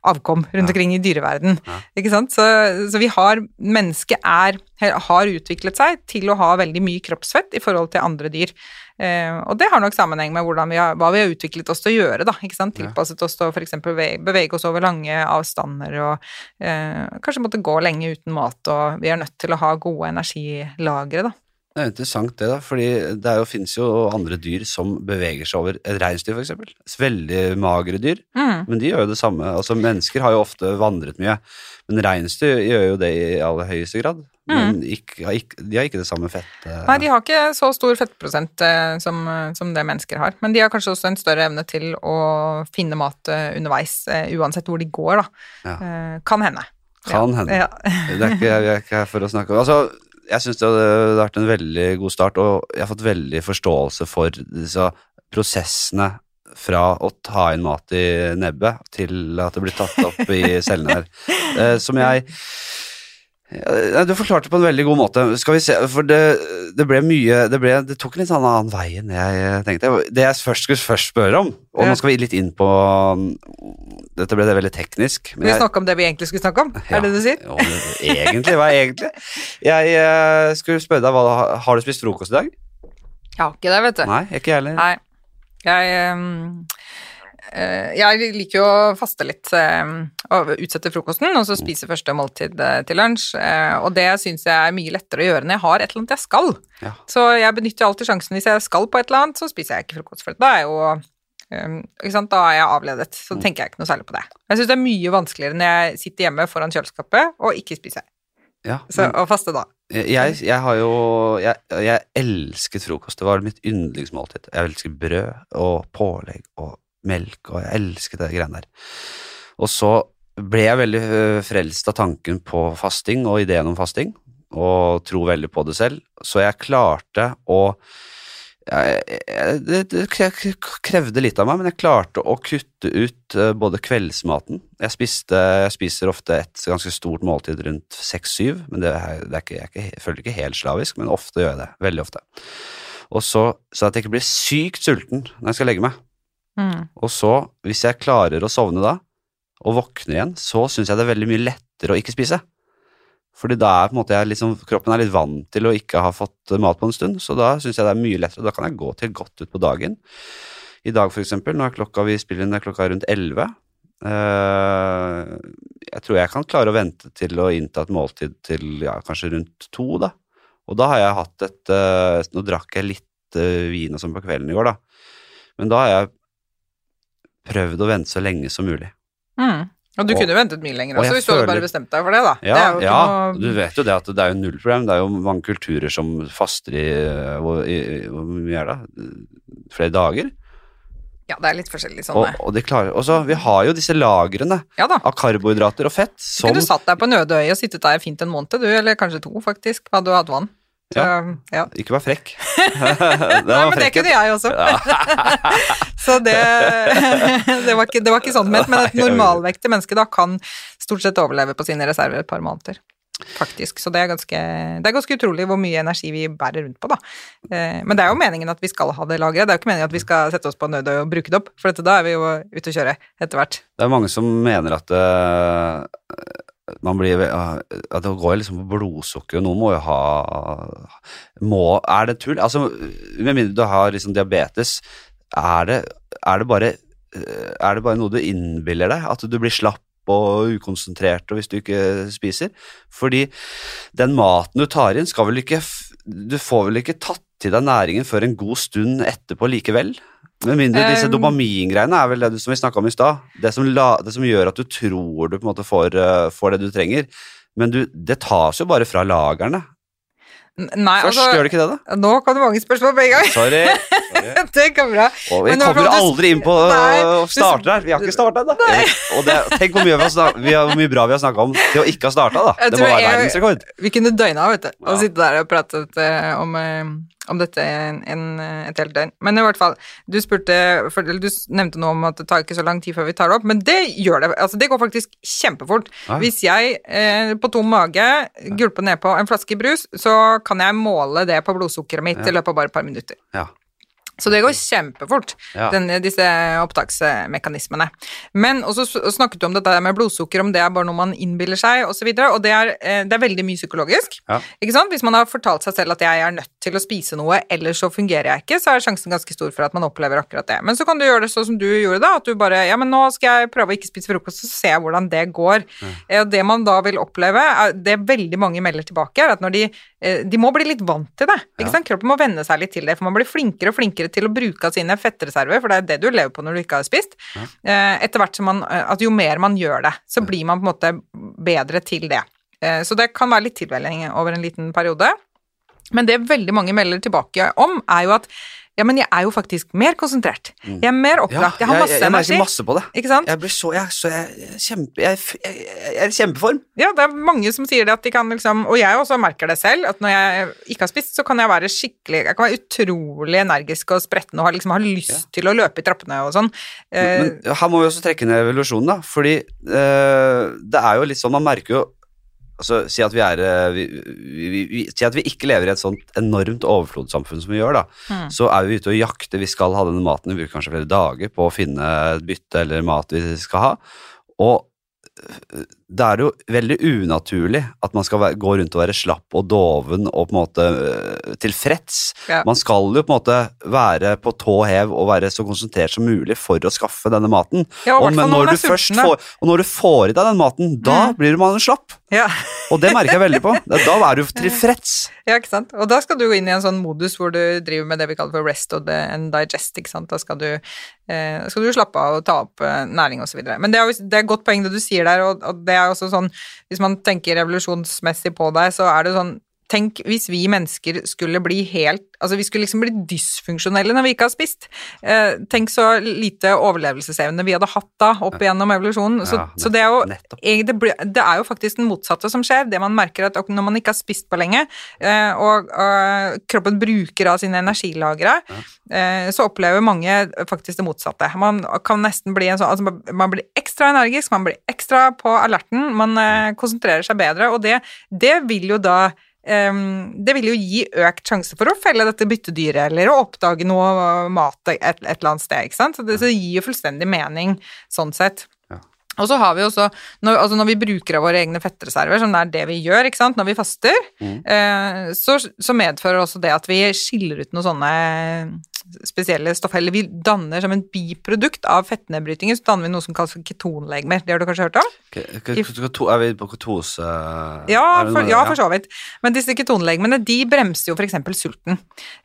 avkom rundt Ja. omkring i dyreverden. Ja. Ikke sant? Så, så vi har Mennesket er, har utviklet seg til å ha veldig mye kroppsfett i forhold til andre dyr. Eh, og det har nok sammenheng med vi har, hva vi har utviklet oss til å gjøre, da. Ikke sant? Tilpasset oss til å f.eks. Bevege, oss over lange avstander og eh, kanskje måtte gå lenge uten mat, og vi er nødt til å ha gode energilagre, da. Det er interessant det, da, fordi det jo, finnes jo andre dyr som beveger seg over et reinsdyr, eksempel. Veldig magre dyr, Mm. men de gjør jo det samme. Altså, mennesker har jo ofte vandret mye, men reinsdyr gjør jo det i aller høyeste grad. Men ikke, har ikke, de har ikke det samme fettet. Mm. Nei, de har ikke så stor fettprosent eh, som, som det mennesker har. Men de har kanskje også en større evne til å finne mat eh, underveis, eh, uansett hvor de går, da. Ja. Eh, kan hende. Kan hende. Ja. Det er ikke, vi er ikke her for å snakke om Altså, jeg syns det har vært en veldig god start, og jeg har fått veldig forståelse for disse prosessene fra å ta inn mat i nebbet til at det blir tatt opp i cellene her. Eh, som jeg ja, Du forklarte på en veldig god måte. Skal vi se, for det, det ble mye det, ble, det tok en litt sånn annen vei enn jeg tenkte. Det jeg først skulle først spørre om, og Ja. nå skal vi litt inn på Dette ble det veldig teknisk. men vi jeg- snakke om det vi egentlig skulle snakke om? ja. Er det det du sier? Jo, egentlig, hva er egentlig? Jeg eh, skulle spørre deg, hva, har du spist frokost i dag? Jeg har ikke det, vet du. Nei, ikke jeg heller. Nei. Jeg eh, Jeg liker jo å faste litt eh, og utsette frokosten, og så spise første måltid eh, til lunsj. eh, Og det syns jeg er mye lettere å gjøre når jeg har et eller annet jeg skal. Ja. Så jeg benytter alltid sjansen hvis jeg skal på et eller annet, så spiser jeg ikke frokost. For da er jeg jo eh? Da er jeg avledet, så tenker jeg ikke noe særlig på det. Jeg syns det er mye vanskeligere når jeg sitter hjemme foran kjøleskapet og ikke spiser. Ja, Så men å faste da. jeg, jeg har jo jeg, jeg elsket frokost. Det var mitt yndlingsmåltid. Jeg elsker brød og pålegg og melk, og jeg elsket det greiene der. Og så ble jeg veldig øh, frelst av tanken på fasting og ideen om fasting, og tro veldig på det selv, så jeg klarte å jeg, det, krevde litt av meg, men jeg klarte å kutte ut eh, både kveldsmaten Jeg, spiste, jeg spiser ofte et ganske stort måltid rundt seks-syv, men det er, det er ikke, jeg føler ikke helt slavisk, men ofte gjør jeg det. Veldig ofte. Og så, så at jeg ikke blir sykt sulten når jeg skal legge meg. Mm. Og så, hvis jeg klarer å sovne da, og våkner igjen, så syns jeg det er veldig mye lettere å ikke spise. Fordi da er på en måte liksom, kroppen er litt vant til å ikke ha fått mat på en stund, så da syns jeg det er mye lettere. Da kan jeg gå til godt ut på dagen. I dag, for eksempel, nå er klokka vi spiller inn, er klokka rundt elleve. Eh, jeg tror jeg kan klare å vente til å innta et måltid til ja, kanskje rundt to, da. Og da har jeg hatt et eh, Nå drakk jeg litt eh, vin og sånn på kvelden i går, da. Men da har jeg prøvd å vente så lenge som mulig. Mm. Og du Og- kunne ventet mye lenger også, hvis du hadde bare bestemt deg for det, da. Ja, det ja noe... du vet jo det at det er jo null problem. Det er jo mange kulturer som faster i eh, Hvor, i, i- hvor mye er det? Flere dager. Ja, det er litt forskjellig sånn. Og, og de klarer Og så, vi har jo disse lagrene Ja av karbohydrater og fett som Kunne du satt deg på øde og sittet der fint en måned, du, eller kanskje to, faktisk, hadde du hatt vann. Så, ja. Ikke vær frekk. Nei, men det kunne jeg også. så det, det, var ikke, det var ikke sånn ment, men et normalvektig menneske da kan stort sett overleve på sine reserver et par måneder. Faktisk. Så det er, ganske, det er ganske utrolig hvor mye energi vi bærer rundt på, da. Eh, Men det er jo meningen at vi skal ha det lagret. Det er jo ikke meningen at vi skal sette oss på nødøy og bruke det opp, for dette, da er vi jo ute å kjøre etter hvert. Det er mange som mener at eh, man blir ja, At det går liksom på blodsukker, og noen må jo ha må, Er det tull? Altså, med mindre du har liksom diabetes, er det, er det bare eh, Er det bare noe du innbiller deg? At du blir slapp og ukonsentrert og hvis du ikke spiser? Fordi den maten du tar inn, skal vel ikke Du får vel ikke tatt til deg næringen før en god stund etterpå likevel? Med mindre disse Um, dopamingreiene er vel det du- som vi snakka om i stad. Det, som det som gjør at du tror du på en måte får, eh, får det du trenger. Men du, det tas jo bare fra lagrene. Nei, Først altså gjør det ikke det, da? Nå kom det mange spørsmål på en gang. Sorry. Sorry. det går bra. Og vi kommer du- aldri inn på Nei, å starte der. Vi har ikke starta ennå. Tenk hvor mye, vi har snak- vi har, hvor mye bra vi har snakka om til å ikke ha starta, da. Jeg Det må være verdensrekord. Vi kunne døgna, vet du, og Ja. sitte der og pratet eh, om, eh, om dette en, en, et helt døgn. Men i hvert fall, du spurte for, eller Du nevnte noe om at det tar ikke så lang tid før vi tar det opp, men det gjør det. Altså, det går faktisk kjempefort. Ja. Hvis jeg eh, på tom mage gulper ned på en flaske brus, så kan jeg måle det på blodsukkeret mitt Ja. i løpet av bare et par minutter. Ja. Så det går kjempefort, Ja. denne, disse opptaksmekanismene. Men også snakket du om dette med blodsukker, om det er bare noe man innbiller seg, osv. Og, så videre, og det er, eh, det er veldig mye psykologisk. Ja. Ikke sant? Hvis man har fortalt seg selv at jeg er nødt til å spise noe, ellers så fungerer jeg ikke, så er sjansen ganske stor for at man opplever akkurat det. Men så kan du gjøre det sånn som du gjorde da, at du bare Ja, men nå skal jeg prøve å ikke spise frokost, så ser jeg hvordan det går. Og Og det man da vil oppleve, det veldig mange melder tilbake, er at når de eh, De må bli litt vant til det. Ikke Ja. sant? Kroppen må venne seg litt til det, for man blir flinkere og flinkere til å bruke av sine fettreserver, for det er det du lever på når du ikke har spist. Ja. Etter hvert som man eh, At jo mer man gjør det, så blir man på en måte bedre til det. Eh, Så det kan være litt tilvenning over en liten periode. Men det veldig mange melder tilbake om, er jo at ja, men jeg er jo faktisk mer konsentrert. Jeg er mer Ja, opplagt. jeg har masse jeg, jeg merker masse på det. Ikke sant? Jeg blir så Jeg, så, jeg, jeg, kjempe, jeg, jeg, jeg er i kjempeform. Ja, det er mange som sier det at de kan liksom Og jeg også merker det selv, at når jeg ikke har spist, så kan jeg være skikkelig Jeg kan være utrolig energisk og spretten og ha, liksom, ha lyst til å løpe i trappene og sånn. Men, Men her må vi også trekke ned evolusjonen, da. Fordi øh, det er jo litt sånn, man merker jo Altså, si at vi er eh, vi, vi, vi, vi, Si at vi ikke lever i et sånt enormt overflodssamfunn som vi gjør, da. Mm. Så er vi ute og jakter, vi skal ha denne maten, vi bruker kanskje flere dager på å finne et bytte eller mat vi skal ha. Og da er det jo veldig unaturlig at man skal gå rundt og være slapp og doven og på en måte øh, tilfreds. Ja. Man skal jo på en måte være på tå hev og være så konsentrert som mulig for å skaffe denne maten. Ja, og men når du først får, og når du får i deg den maten, da Mm. blir man slapp. Ja. Og det merker jeg veldig på. Da er du tilfreds. Ja, ikke sant. Og da skal du gå inn i en sånn modus hvor du driver med det vi kaller for rest og and digest, ikke sant. Da skal du, eh, skal du slappe av og ta opp eh, næring videre. Men det er, det er godt poeng det du sier der, og, og det er også sånn, hvis man tenker revolusjonsmessig på deg, så er det sånn Tenk hvis vi mennesker skulle bli helt Altså vi skulle liksom bli dysfunksjonelle når vi ikke har spist. Eh, tenk så lite overlevelsesevne vi hadde hatt da opp igjennom evolusjonen. Så, Ja, så det er jo nettopp. Det, ble, det er jo faktisk den motsatte som skjer. Det man merker at når man ikke har spist på lenge, eh, og, og kroppen bruker av sine energilagre, eh, så opplever mange faktisk det motsatte. Man kan nesten bli en sånn altså man- blir ekstra energisk, man blir ekstra på alerten, man eh, konsentrerer seg bedre, og det, det vil jo da det vil jo gi økt sjanse for å felle dette byttedyret, eller å oppdage noe mat et, et eller annet sted, ikke sant? Så det, så det gir jo fullstendig mening sånn sett. Ja. Og så har vi også, når, altså når vi bruker av våre egne fettreserver, som det er det vi gjør, ikke sant, når vi faster, Mm. eh, så, så medfører også det at vi skiller ut noen sånne spesielle stoffer, eller vi danner som en biprodukt av fettnedbrytingen, så danner vi noe som kalles ketonlegemer. Det har du kanskje hørt om? Er vi på ketose Ja, er for, ja, for så vidt. Men disse ketonlegemene de bremser jo f.eks. sulten.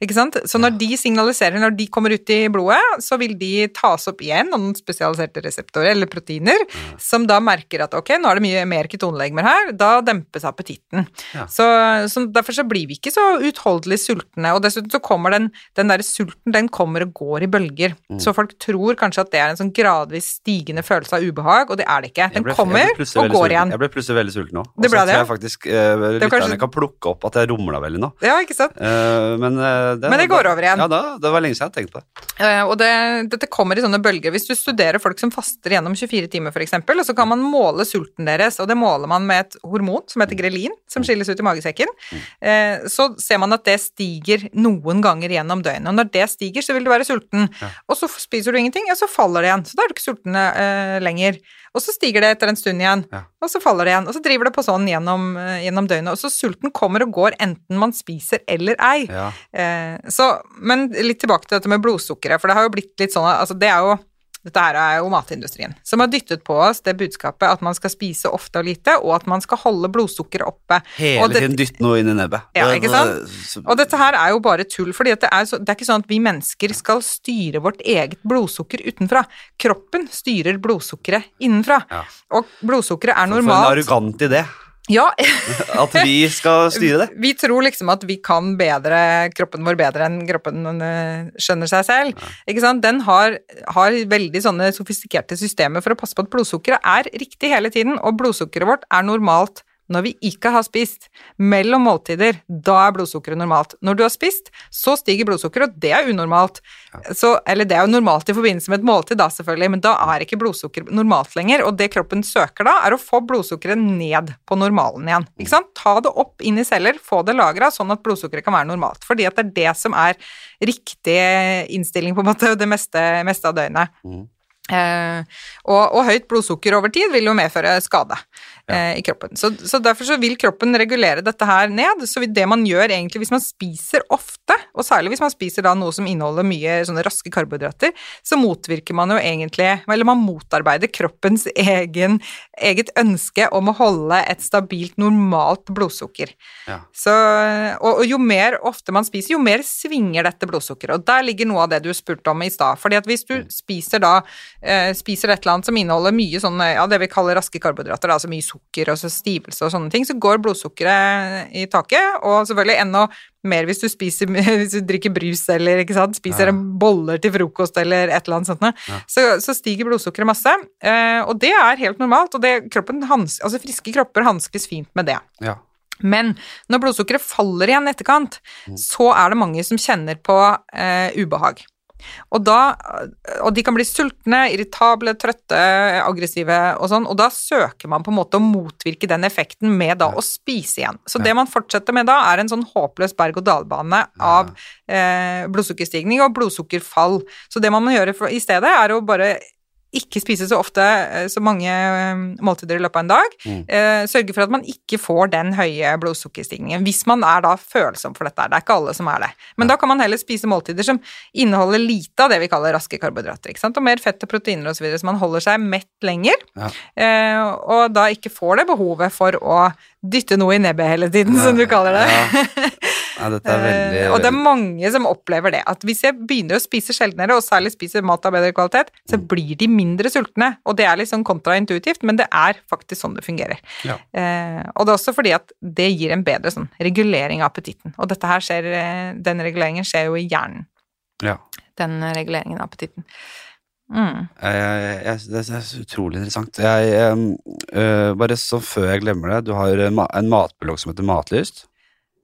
Ikke sant? Så når de signaliserer, når de kommer ut i blodet, så vil de tas opp igjen av noen spesialiserte reseptorer eller proteiner, som da merker at ok, nå er det mye mer ketonlegemer her, da dempes appetitten. Ja. Så, så derfor så blir vi ikke så utholdelig sultne, og dessuten så kommer den, den der sulten, den kommer og går i bølger. Mm. Så folk tror kanskje at det er en sånn gradvis stigende følelse av ubehag, og det er det ikke. Den ble- kommer og går sulten. igjen. Jeg ble plutselig veldig sulten nå. Det ble det? jeg faktisk eh, lytterne kanskje- kan plukke opp at jeg rumla veldig nå. Ja, ikke sant? Eh, men, eh, det, Men det går over igjen. Ja, da, det var lenge siden jeg tenkte på det. Eh, og det, dette kommer i sånne bølger. Hvis du studerer folk som faster gjennom 24 timer f.eks., og så kan man måle sulten deres, og det måler man med et hormon som heter grelin, som skilles ut i magesekken, eh, så ser man at det stiger noen ganger gjennom døgnet. Og når det stiger, så vil du være sulten. Og så spiser du ingenting, og så faller det igjen. Så da er du ikke sulten eh, lenger. Og så stiger det etter en stund igjen, og så faller det igjen. Og så driver det på sånn gjennom, eh, gjennom døgnet. Og så sulten kommer og går enten man spiser eller ei. Ja. Så, men litt tilbake til dette med blodsukkeret, for det har jo blitt litt sånn altså det er jo dette her er jo matindustrien som har dyttet på oss det budskapet at man skal spise ofte og lite, og at man skal holde blodsukkeret oppe. Hele det- tiden dytte noe inn i nebbet. Ja, ikke sant? Og dette her er jo bare tull, for det er, så, det er ikke sånn at vi mennesker skal styre vårt eget blodsukker utenfra. Kroppen styrer blodsukkeret innenfra. Ja. Og blodsukkeret er normalt For en arrogant idé Ja, at vi skal styre det. Vi tror liksom at vi kan bedre kroppen vår bedre enn kroppen øh, skjønner seg selv. Ikke sant? Den har, har veldig sånne sofistikerte systemer for å passe på at blodsukkeret er riktig hele tiden, og blodsukkeret vårt er normalt når vi ikke har spist. Mellom måltider, da er blodsukkeret normalt. Når du har spist, så stiger blodsukkeret, og det er unormalt. Så, eller det er jo normalt i forbindelse med et måltid, da selvfølgelig, men da er ikke blodsukkeret normalt lenger. Og det kroppen søker da, er å få blodsukkeret ned på normalen igjen. Ikke sant? Ta det opp inn i celler, få det lagra, sånn at blodsukkeret kan være normalt. Fordi at det er det som er riktig innstilling på en måte det meste, meste av døgnet. Mm. Eh, og, og høyt blodsukker over tid vil jo medføre skade eh, i kroppen. Så, så derfor så vil kroppen regulere dette her ned. Så det man gjør egentlig hvis man spiser ofte, og særlig hvis man spiser da noe som inneholder mye sånne raske karbohydrater, så motvirker man jo egentlig Eller man motarbeider kroppens egen, eget ønske om å holde et stabilt, normalt blodsukker. Ja. Så, og, og jo mer ofte man spiser, jo mer svinger dette blodsukkeret. Og der ligger noe av det du spurte om i stad. fordi at hvis du spiser da eh, spiser et eller annet som inneholder mye sånn, ja, det vi kaller raske karbohydrater, altså mye sukker og så stivelse og sånne ting, så går blodsukkeret i taket. Og selvfølgelig enda mer hvis du spiser hvis du drikker brus eller sant, spiser Ja. boller til frokost eller et eller annet sånt, Ja. så, så stiger blodsukkeret masse. Eh, og det er helt normalt, og det, kroppen hans, altså friske kropper hanskes fint med det. Ja. Men når blodsukkeret faller igjen i etterkant, så er det mange som kjenner på eh, ubehag. Og, da, og de kan bli sultne, irritable, trøtte, aggressive og sånn, og da søker man på en måte å motvirke den effekten med da å spise igjen. Så det man fortsetter med da, er en sånn håpløs berg-og-dal-bane av eh, blodsukkerstigning og blodsukkerfall. Så det man må gjøre for, i stedet, er å bare ikke spise så ofte eh, så mange eh, måltider i løpet av en dag. Mm. Eh, sørge for at man ikke får den høye blodsukkerstigningen, hvis man er da følsom for dette. Det er ikke alle som er det. Men da kan man heller spise måltider som inneholder lite av det vi kaller raske karbohydrater. ikke sant? Og mer fett og proteiner osv., så, videre, så man holder seg mett lenger. Ja. Og da ikke får det behovet for å dytte noe i nebbet hele tiden, som du kaller det. Ja. Dette er veldig Eh, og det er mange som opplever det, at hvis jeg begynner å spise sjeldnere, og særlig spiser mat av bedre kvalitet, så Mm. blir de mindre sultne. Og det er litt sånn kontraintuitivt, men det er faktisk sånn det fungerer. Ja. Eh, og det er også fordi at det gir en bedre sånn regulering av appetitten. Og dette her skjer, eh, den reguleringen skjer jo i hjernen, ja. den reguleringen av appetitten. Mm. Jeg, jeg, det er så utrolig interessant. Jeg, øh, bare så før jeg glemmer det, du har en matblogg som heter Matlyst.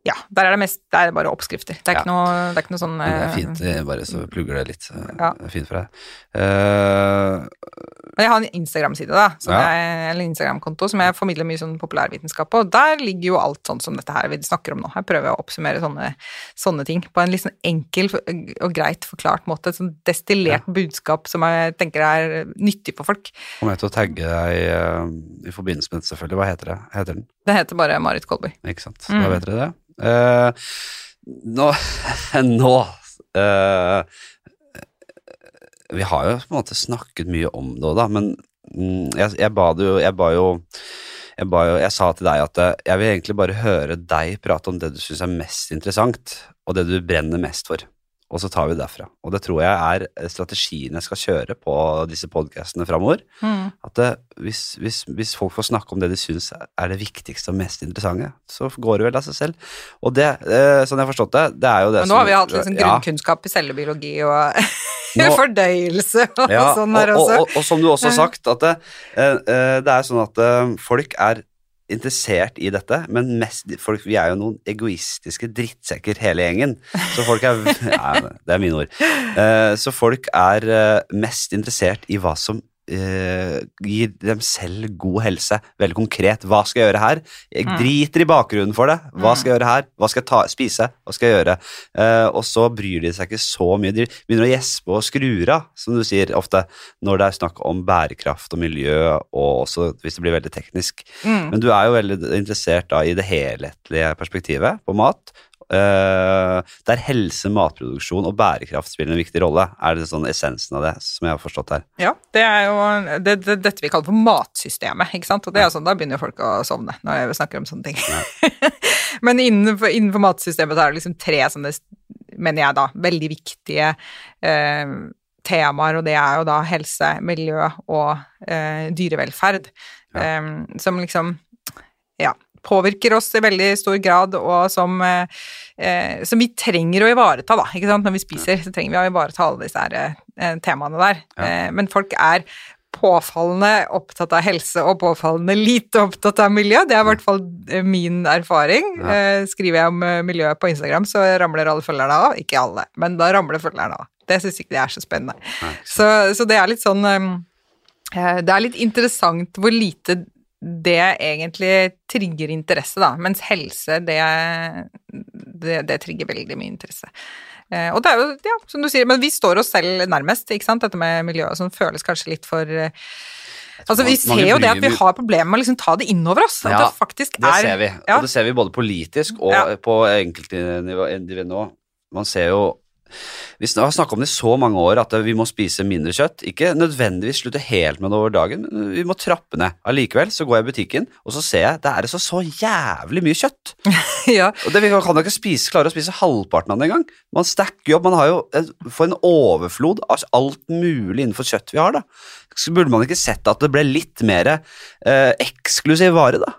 Ja, der er det mest, der er bare oppskrifter. Det er Ja. ikke noe, det er ikke noe sånn Det er eh, fint, jeg bare så plugger det litt. eh, Ja. Det er fint for deg. Uh, Men jeg har en Instagram-side da, som ja. er, eller Instagram-konto som jeg formidler mye sånn populærvitenskap på, og der ligger jo alt sånn som dette her vi snakker om nå. Her prøver jeg å oppsummere sånne, sånne ting på en litt sånn enkel og greit forklart måte. Et sånn destillert budskap som jeg tenker er nyttig for folk. kommer jeg til å tagge deg eh, i forbindelse med det, selvfølgelig. Hva heter det? Heter den? Det heter bare Marit Kolby. Ikke sant. Mm. Da vet dere det. Eh, nå Nå uh, Vi har jo på en måte snakket mye om det òg, da, men mm, jeg, jeg ba jo Jeg ba jo jeg, ba jo, jeg sa til deg at eh, jeg vil egentlig bare høre deg prate om det du syns er mest interessant, og det du brenner mest for. Og så tar vi det derfra. Og det tror jeg er strategien jeg skal kjøre på disse podkastene framover. Mm. At det, hvis, hvis, hvis folk får snakke om det de syns er det viktigste og mest interessante, så går det vel av seg selv. Og det, eh, sånn jeg har forstått det, det er jo det som Men nå har vi hatt liksom ja, grunnkunnskap i cellebiologi og Nå- fordøyelse og ja, sånn der også. og, også. og, og som du også har sagt, at det, eh, eh, det er sånn at eh, folk er interessert i dette, men mest, folk, vi er jo noen egoistiske drittsekker hele gjengen. Så folk er ja, Det er mine ord. Eh, så folk er eh, mest interessert i hva som eh, gir dem selv god helse. Veldig konkret. Hva skal jeg gjøre her? Jeg Mm. driter i bakgrunnen for det. Hva Mm. skal jeg gjøre her? Hva skal jeg ta, spise? Hva skal jeg gjøre? Eh, og så bryr de seg ikke så mye. De begynner å gjespe og skrur av, som du sier ofte, når det er snakk om bærekraft og miljø, og også hvis det blir veldig teknisk. Mm. Men du er jo veldig interessert da i det helhetlige perspektivet på mat. Eh, der helse, matproduksjon og bærekraft spiller en viktig rolle. Er det sånn essensen av det, som jeg har forstått her? Ja, det er jo det, det, dette vi kaller for matsystemet, ikke sant. Og det er sånn, da begynner folk å sovne når jeg snakker om sånne ting. Men innenfor, innenfor matsystemet er det liksom tre sånne, mener jeg da, veldig viktige eh, temaer, og det er jo da helse, miljø og eh, dyrevelferd, eh, som liksom, ja, påvirker oss i veldig stor grad, og som, eh, eh, som vi trenger å ivareta, da, ikke sant? Når vi spiser, så trenger vi å ivareta alle disse her, eh, temaene der. Ja. Eh, men folk er påfallende opptatt av helse og påfallende lite opptatt av miljø. Det er i hvert fall eh, min erfaring. Ja. Eh, skriver jeg om miljøet miljø på Instagram, så ramler alle følgerne av. Ikke alle, men da ramler følgerne av. Det syns ikke de er så spennende. Så, så det er litt sånn eh, Det er litt interessant hvor lite det egentlig trigger interesse, da. Mens helse, det, det, det trigger veldig mye interesse. Eh, og det er jo, ja, som du sier, men vi står oss selv nærmest, ikke sant. Dette med miljøet som føles kanskje litt for eh, Altså, vi ser jo det at vi har problemer med å liksom ta det innover oss. Ja, det faktisk Det er ser vi, Ja. og det ser vi både politisk og Ja. på enkeltindividnivå. Man ser jo Vi har snakka om det i så mange år at vi må spise mindre kjøtt. Ikke nødvendigvis slutte helt med det over dagen, men vi må trappe ned. Allikevel så går jeg i butikken, og så ser jeg det er så, så jævlig mye kjøtt. ja. Og det vi kan jo ikke spise, klare å spise halvparten av det engang. Man stacker jo opp. Man har jo for en overflod av alt mulig innenfor kjøtt vi har, da. Så burde man ikke sett at det ble litt mer eh, eksklusiv vare, da.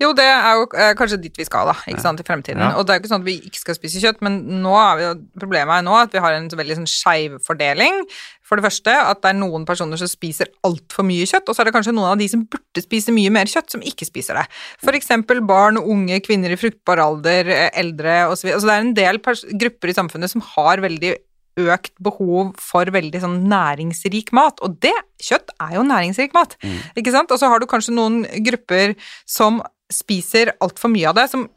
Jo, det er jo eh, kanskje dit vi skal, da, ikke sant, i fremtiden. Ja. Og det er jo ikke sånn at vi ikke skal spise kjøtt, men nå er vi problemet er nå at vi har en veldig sånn skeiv fordeling. For det første at det er noen personer som spiser altfor mye kjøtt, og så er det kanskje noen av de som burde spise mye mer kjøtt, som ikke spiser det. For eksempel barn, unge, kvinner i fruktbar alder, eh, eldre osv. Altså det er en del grupper i samfunnet som har veldig økt behov for veldig sånn næringsrik mat, og det, kjøtt er jo næringsrik mat, Mm. ikke sant? Og så har du kanskje noen grupper som spiser altfor mye av det, som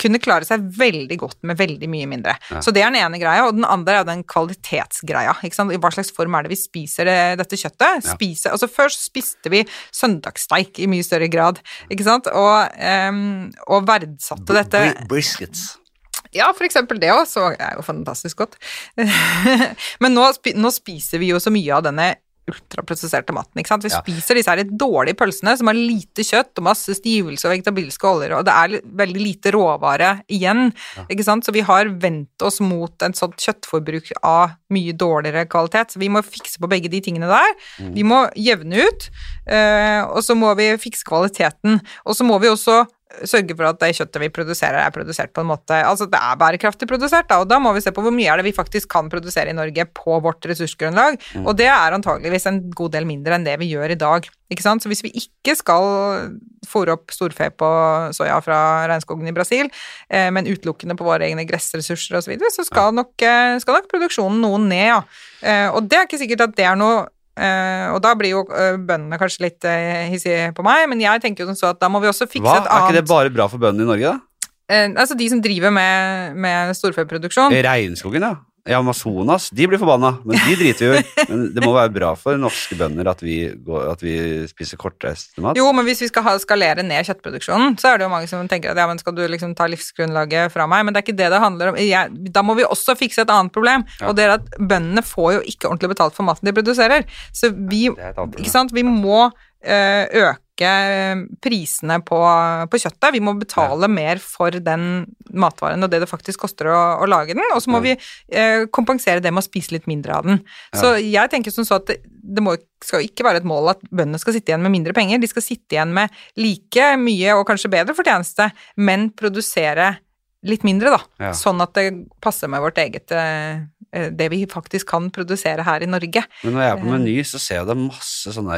kunne klare seg veldig godt med veldig mye mindre. Ja. Så det er den ene greia, og den andre er den kvalitetsgreia. Ikke sant? I hva slags form er det vi spiser det, dette kjøttet? Ja. Spise, altså Før så spiste vi søndagssteik i mye større grad, ikke sant? Og, um, og verdsatte dette Bri- Briskets. ja, for eksempel det også er jo fantastisk godt. Men nå, nå spiser vi jo så mye av denne ultraprosesserte maten. ikke sant? Vi Ja. spiser disse her dårlige pølsene som har lite kjøtt og masse stivelse og vegetabilske oljer, og det er veldig lite råvare igjen. ikke sant? Så vi har vendt oss mot et sånt kjøttforbruk av mye dårligere kvalitet. Så vi må fikse på begge de tingene der. Mm. Vi må jevne ut, eh, og så må vi fikse kvaliteten. Og så må vi også sørge for at det kjøttet vi produserer, er produsert på en måte Altså det er bærekraftig produsert, da, og da må vi se på hvor mye er det vi faktisk kan produsere i Norge på vårt ressursgrunnlag, Mm. og det er antageligvis en god del mindre enn det vi gjør i dag. Ikke sant? Så hvis vi ikke skal fòre opp storfe på soya fra regnskogen i Brasil, eh, men utelukkende på våre egne gressressurser osv., så, videre, så skal, nok, eh, skal nok produksjonen noe ned, ja. Eh, og det er ikke sikkert at det er noe eh, og da blir jo uh, bøndene kanskje litt uh, hissige på meg, men jeg tenker jo sånn så at da må vi også fikse Hva? et Er ikke det bare bra for bøndene i Norge, da? Altså de som driver med, med storfeproduksjon. Regnskogen, ja. I Amazonas, de blir forbanna, men de driter jo i. Men det må være bra for norske bønder at vi, går, at vi spiser kortreist mat. Jo, men hvis vi skal ha, skalere ned kjøttproduksjonen, så er det jo mange som tenker at ja, men skal du liksom ta livsgrunnlaget fra meg? Men det er ikke det det handler om. Jeg, da må vi også fikse et annet problem, Ja. og det er at bøndene får jo ikke ordentlig betalt for maten de produserer. Så vi, annet ikke sant, vi må eh, øke prisene på, på kjøttet. Vi må betale mer for den matvaren og det det faktisk koster å, å lage den, og så må Ja. vi eh, kompensere det med å spise litt mindre av den. Så jeg tenker som så at det, det må, skal ikke være et mål at bøndene skal sitte igjen med mindre penger. De skal sitte igjen med like mye og kanskje bedre fortjeneste, men produsere litt mindre, da. Ja. Sånn at det passer med vårt eget eh, eh, Det vi faktisk kan produsere her i Norge. Men når jeg er på Meny, så ser jeg det masse sånn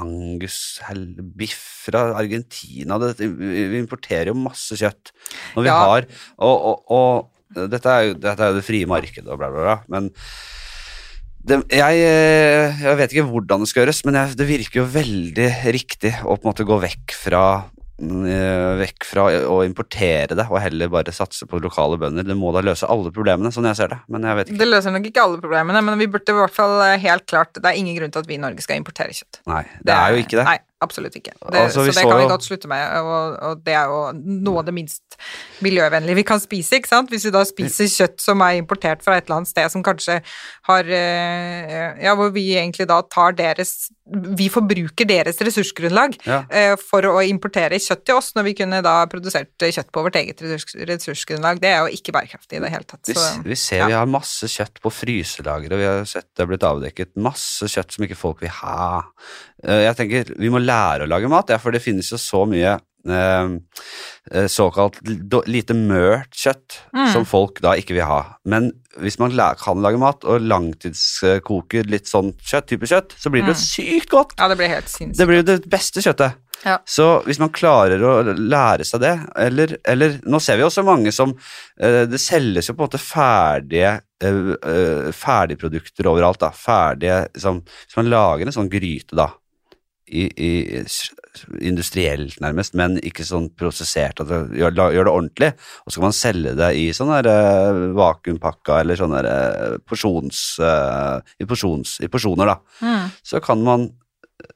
angus-biff fra Argentina det, Vi importerer jo masse kjøtt når vi Ja. har Og, og, og dette, er jo, dette er jo det frie markedet og bla, bla, bla, men det, jeg, eh, jeg vet ikke hvordan det skal gjøres, men jeg, det virker jo veldig riktig å på en måte gå vekk fra eh, vekk fra å importere det, og heller bare satse på lokale bønder. Det må da løse alle problemene, sånn jeg ser det. Men jeg vet ikke. Det løser nok ikke alle problemene, men vi burde i hvert fall eh, helt klart Det er ingen grunn til at vi i Norge skal importere kjøtt. Nei, det er jo ikke det. Nei, absolutt ikke. Det, Altså, så det kan vi godt slutte med, og, og det er jo noe av det minst miljøvennlige vi kan spise, ikke sant? Hvis vi da spiser kjøtt som er importert fra et eller annet sted som kanskje har eh, Ja, hvor vi egentlig da tar deres Vi forbruker deres ressursgrunnlag Ja. eh, for å importere kjøtt til oss, når vi kunne da produsert kjøtt på vårt eget ressursgrunnlag. Det er jo ikke bærekraftig i det hele tatt. Vi, Så, vi ser ja. vi har masse kjøtt på fryselageret, vi har sett det har blitt avdekket masse kjøtt som ikke folk vil ha. Eh, Jeg tenker vi må lære å lage mat, ja, for det finnes jo så mye eh, eh, såkalt lite mørt kjøtt Mm. som folk da ikke vil ha. Men hvis man kan lage mat og langtidskoker litt sånn kjøtt, type kjøtt, så blir det jo sykt godt. ja, det blir helt sinnssykt. Det blir jo det beste kjøttet. Ja. Så hvis man klarer å lære seg det, eller, eller Nå ser vi også mange som eh, Det selges jo på en måte ferdige eh, ferdigprodukter overalt, da. Ferdige liksom, Hvis man lager en sånn gryte, da, i, i, industrielt nærmest, men ikke sånn prosessert, at det gjør, gjør det ordentlig, og så kan man selge det i sånn der eh, vakuumpakka eller sånn der eh, porsjons, eh, i, porsjons, i porsjoner, da Mm. så kan man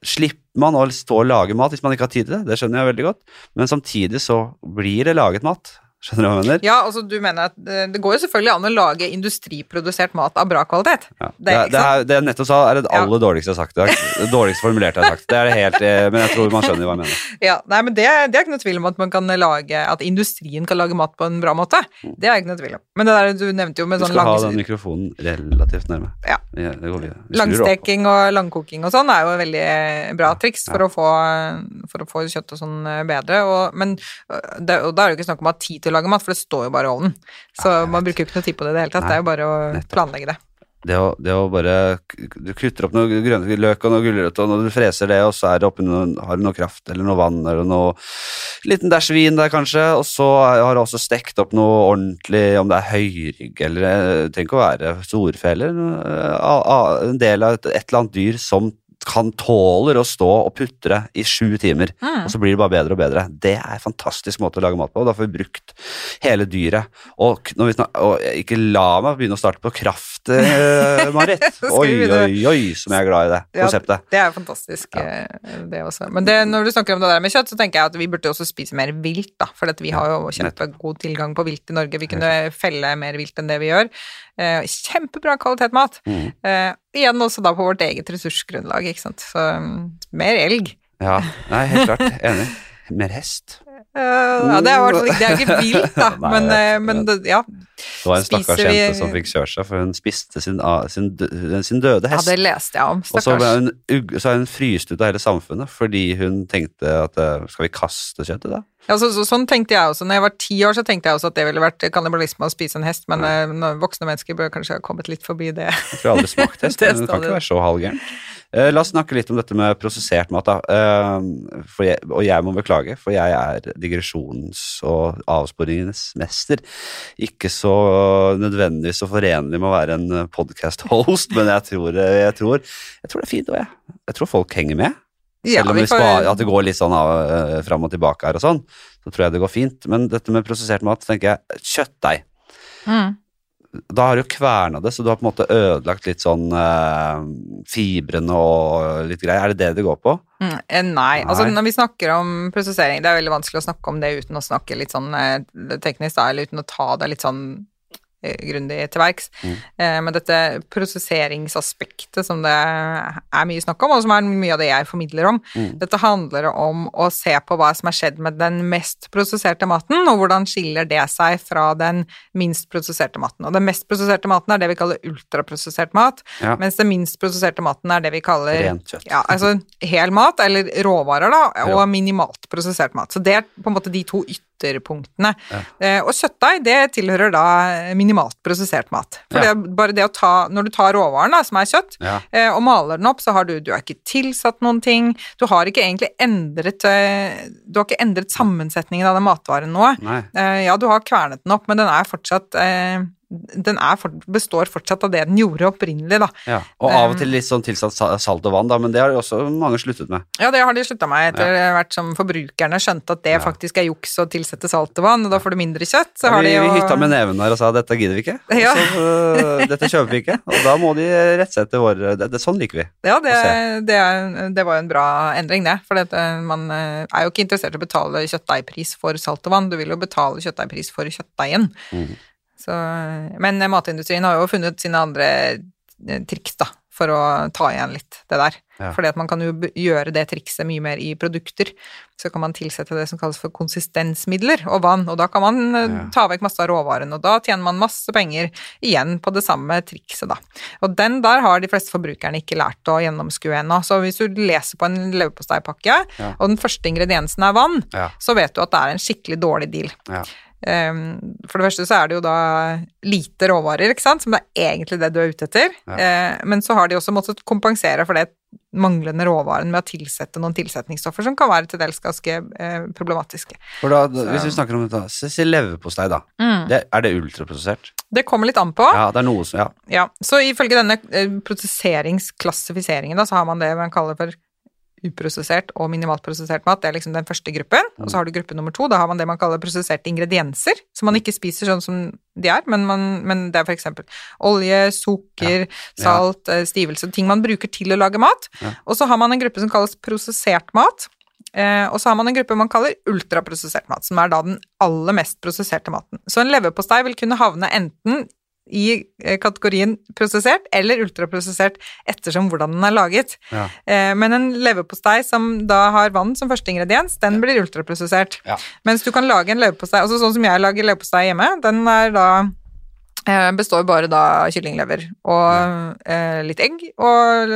slipper man å stå og lage mat hvis man ikke har tid til det, det skjønner jeg veldig godt, men samtidig så blir det laget mat. Skjønner du hva jeg mener? Ja, altså du mener at det, det går jo selvfølgelig an å lage industriprodusert mat av bra kvalitet. Ja. Det er det, er, det jeg nettopp sa, er det Ja. aller dårligste jeg har sagt i dag. Det dårligst formulerte jeg har sagt. Det er det helt, eh, men jeg tror man skjønner hva jeg mener. Ja, nei, men det, det er ikke noe tvil om at man kan lage At industrien kan lage mat på en bra måte. Det er ikke noe tvil om. Men det der du nevnte jo med Du sånn skal ha den mikrofonen relativt nærme. Ja. Ja, det går videre. Vi langsteking og langkoking og sånn er jo veldig bra triks for, å få, for å få kjøttet sånn bedre. Og, men da er det jo ikke snakk om ha tid til å lage mat, for det står jo bare i ovnen. Så Ja, man bruker jo ikke noe tid på det i det hele tatt. Nei, det er jo bare å nettopp. planlegge det. Det å, det å bare Du kutter opp noe grønne løk og noe gulrøtter, og når du freser det, og så er det oppi noe, har du noe kraft eller noe vann eller noe Liten dæsj vin der, kanskje, og så har du også stekt opp noe ordentlig, om det er høyrygg eller Det trenger ikke å være storfe eller noe, a- a- en del av et, et eller annet dyr som kan tåler å stå og putre i sju timer, Mm. og så blir det bare bedre og bedre. Det er en fantastisk måte å lage mat på, og da får vi brukt hele dyret. Og, k- når vi snak, og ikke la meg begynne å starte på kraft, eh, Marit. Oi, oi, oi, som jeg er glad i det Ja, konseptet. Det er fantastisk, ja. det også. Men det, når du snakker om det der med kjøtt, så tenker jeg at vi burde også spise mer vilt, da. For vi har jo kjempegod tilgang på vilt i Norge. Vi kunne felle mer vilt enn det vi gjør. Eh, kjempebra kvalitet mat. Mm. Eh, igjen også da på vårt eget ressursgrunnlag, ikke sant. Så mm, mer elg. Ja, nei, helt klart. Enig. Mer hest. Eh, ja, det er det er ikke vilt, da. Nei, men, eh, men ja. Det var en stakkars vi- jente som fikk kjørt seg, for hun spiste sin, a- sin, sin døde ja, det leste jeg om. og så Stakkars. hun, så er hun fryst ut av hele samfunnet fordi hun tenkte at eh, skal vi kaste kjøttet da? Ja, så, så, sånn tenkte jeg også. Når jeg var ti år, så tenkte jeg også at det ville vært kannibalisme å spise en hest, men ja. voksne mennesker bør kanskje ha kommet litt forbi det. Jeg tror jeg aldri smakt hest, men det kan ikke være så halvgærent. Uh, la oss snakke litt om dette med prosessert mat, da. Uh, jeg, og jeg må beklage, for jeg er digresjons- og avsporingenes mester. Ikke så nødvendigvis så forenlig med å være en podcast-host, men jeg tror, eh, jeg, tror, jeg tror det er fint òg, jeg. Jeg tror folk henger med. Ja, Selv om får- sparer, at det går litt sånn av, eh, fram og tilbake her og sånn, så tror jeg det går fint. Men dette med prosessert mat, tenker jeg kjøttdeig. Mm. Da har du kverna det, så du har på en måte ødelagt litt sånn eh, fibrene og litt greier. Er det det det går på? Mm, nei. nei. altså når vi snakker om prosessering, det er veldig vanskelig å snakke om det uten å snakke litt sånn eh, teknisk, da, eller uten å ta det litt sånn eh, grundig til verks. Mm. Eh, men dette prosesseringsaspektet som det er mye snakk om, og som er mye av det jeg formidler om, Mm. dette handler om å se på hva som har skjedd med den mest prosesserte maten, og hvordan skiller det seg fra den minst prosesserte maten. Og den mest prosesserte maten er det vi kaller ultraprosessert mat, Ja. mens den minst prosesserte maten er det vi kaller Rent kjøtt. ja, altså hel mat, eller råvarer, da, og minimalt prosessert mat. Så det er på en måte de to ytterpunktene. Ja. Eh, og kjøttdeig, det tilhører da minimalt prosessert mat. For Ja. det bare det å ta Når du tar råvaren, da, som er kjøtt, Ja. eh, og maler den opp, så har du Du har ikke tilsatt noen ting. Du har ikke egentlig endret eh, Du har ikke endret sammensetningen av den matvaren noe. Eh, ja, du har kvernet den opp, men den er fortsatt eh, Den er for, består fortsatt av det den gjorde opprinnelig, da. Ja. Og av og til litt sånn tilsatt salt og vann, da, men det har jo også mange sluttet med. Ja, det har de slutta med etter hvert som forbrukerne skjønte at det Ja. faktisk er juks å tilsette salt og vann, og da får du mindre kjøtt. Så Ja, har vi, de jo vi hytta med neven her og sa dette gidder vi ikke. Ja. så, uh, dette kjøper vi ikke. Og da må de rettsette våre det, det, Sånn liker vi. Ja, det, det, det var jo en bra endring, det. For det, man eh, er jo ikke interessert i å betale kjøttdeigpris for salt og vann, du vil jo betale kjøttdeigpris for kjøttdeigen. Mm. Så, men matindustrien har jo funnet sine andre eh, triks, da, for å ta igjen litt det der. Ja. Fordi at man kan jo gjøre det trikset mye mer i produkter. Så kan man tilsette det som kalles for konsistensmidler og vann, og da kan man eh, Ja. ta vekk masse av råvaren, og da tjener man masse penger igjen på det samme trikset, da. Og den der har de fleste forbrukerne ikke lært å gjennomskue ennå. Så hvis du leser på en leverposteipakke, Ja. og den første ingrediensen er vann, så vet du at det er en skikkelig dårlig deal. Ja. Um, for det første så er det jo da lite råvarer, ikke sant, som det er egentlig det du er ute etter. Eh, men så har de også måttet kompensere for det manglende råvaren med å tilsette noen tilsetningsstoffer som kan være til dels ganske eh, problematiske. For da, Hvis vi snakker om dette, så si leverpostei, da. Mm. Det, er det ultraprosessert? Det kommer litt an på. Ja, det er noe som Ja. Ja, så ifølge denne eh, prosesseringsklassifiseringen da, så har man det man kaller for uprosessert og minimalt prosessert mat. Det er liksom den første gruppen. Og så har du gruppe nummer to. Da har man det man kaller prosesserte ingredienser, som man ikke spiser sånn som de er, men, man, men det er eksempel olje, sukker, salt, eh, stivelse, ting man bruker til å lage mat. Ja. Og så har man en gruppe som kalles prosessert mat. Eh, og så har man en gruppe man kaller ultraprosessert mat, som er da den aller mest prosesserte maten. Så en leverpostei vil kunne havne enten i eh, kategorien prosessert eller ultraprosessert ettersom hvordan den er laget. Ja. Eh, Men en leverpostei som da har vann som første ingrediens, den blir ultraprosessert. Ja. Mens du kan lage en leverpostei, altså sånn som jeg lager leverpostei hjemme, den er da består bare da kyllinglever og eh, litt egg og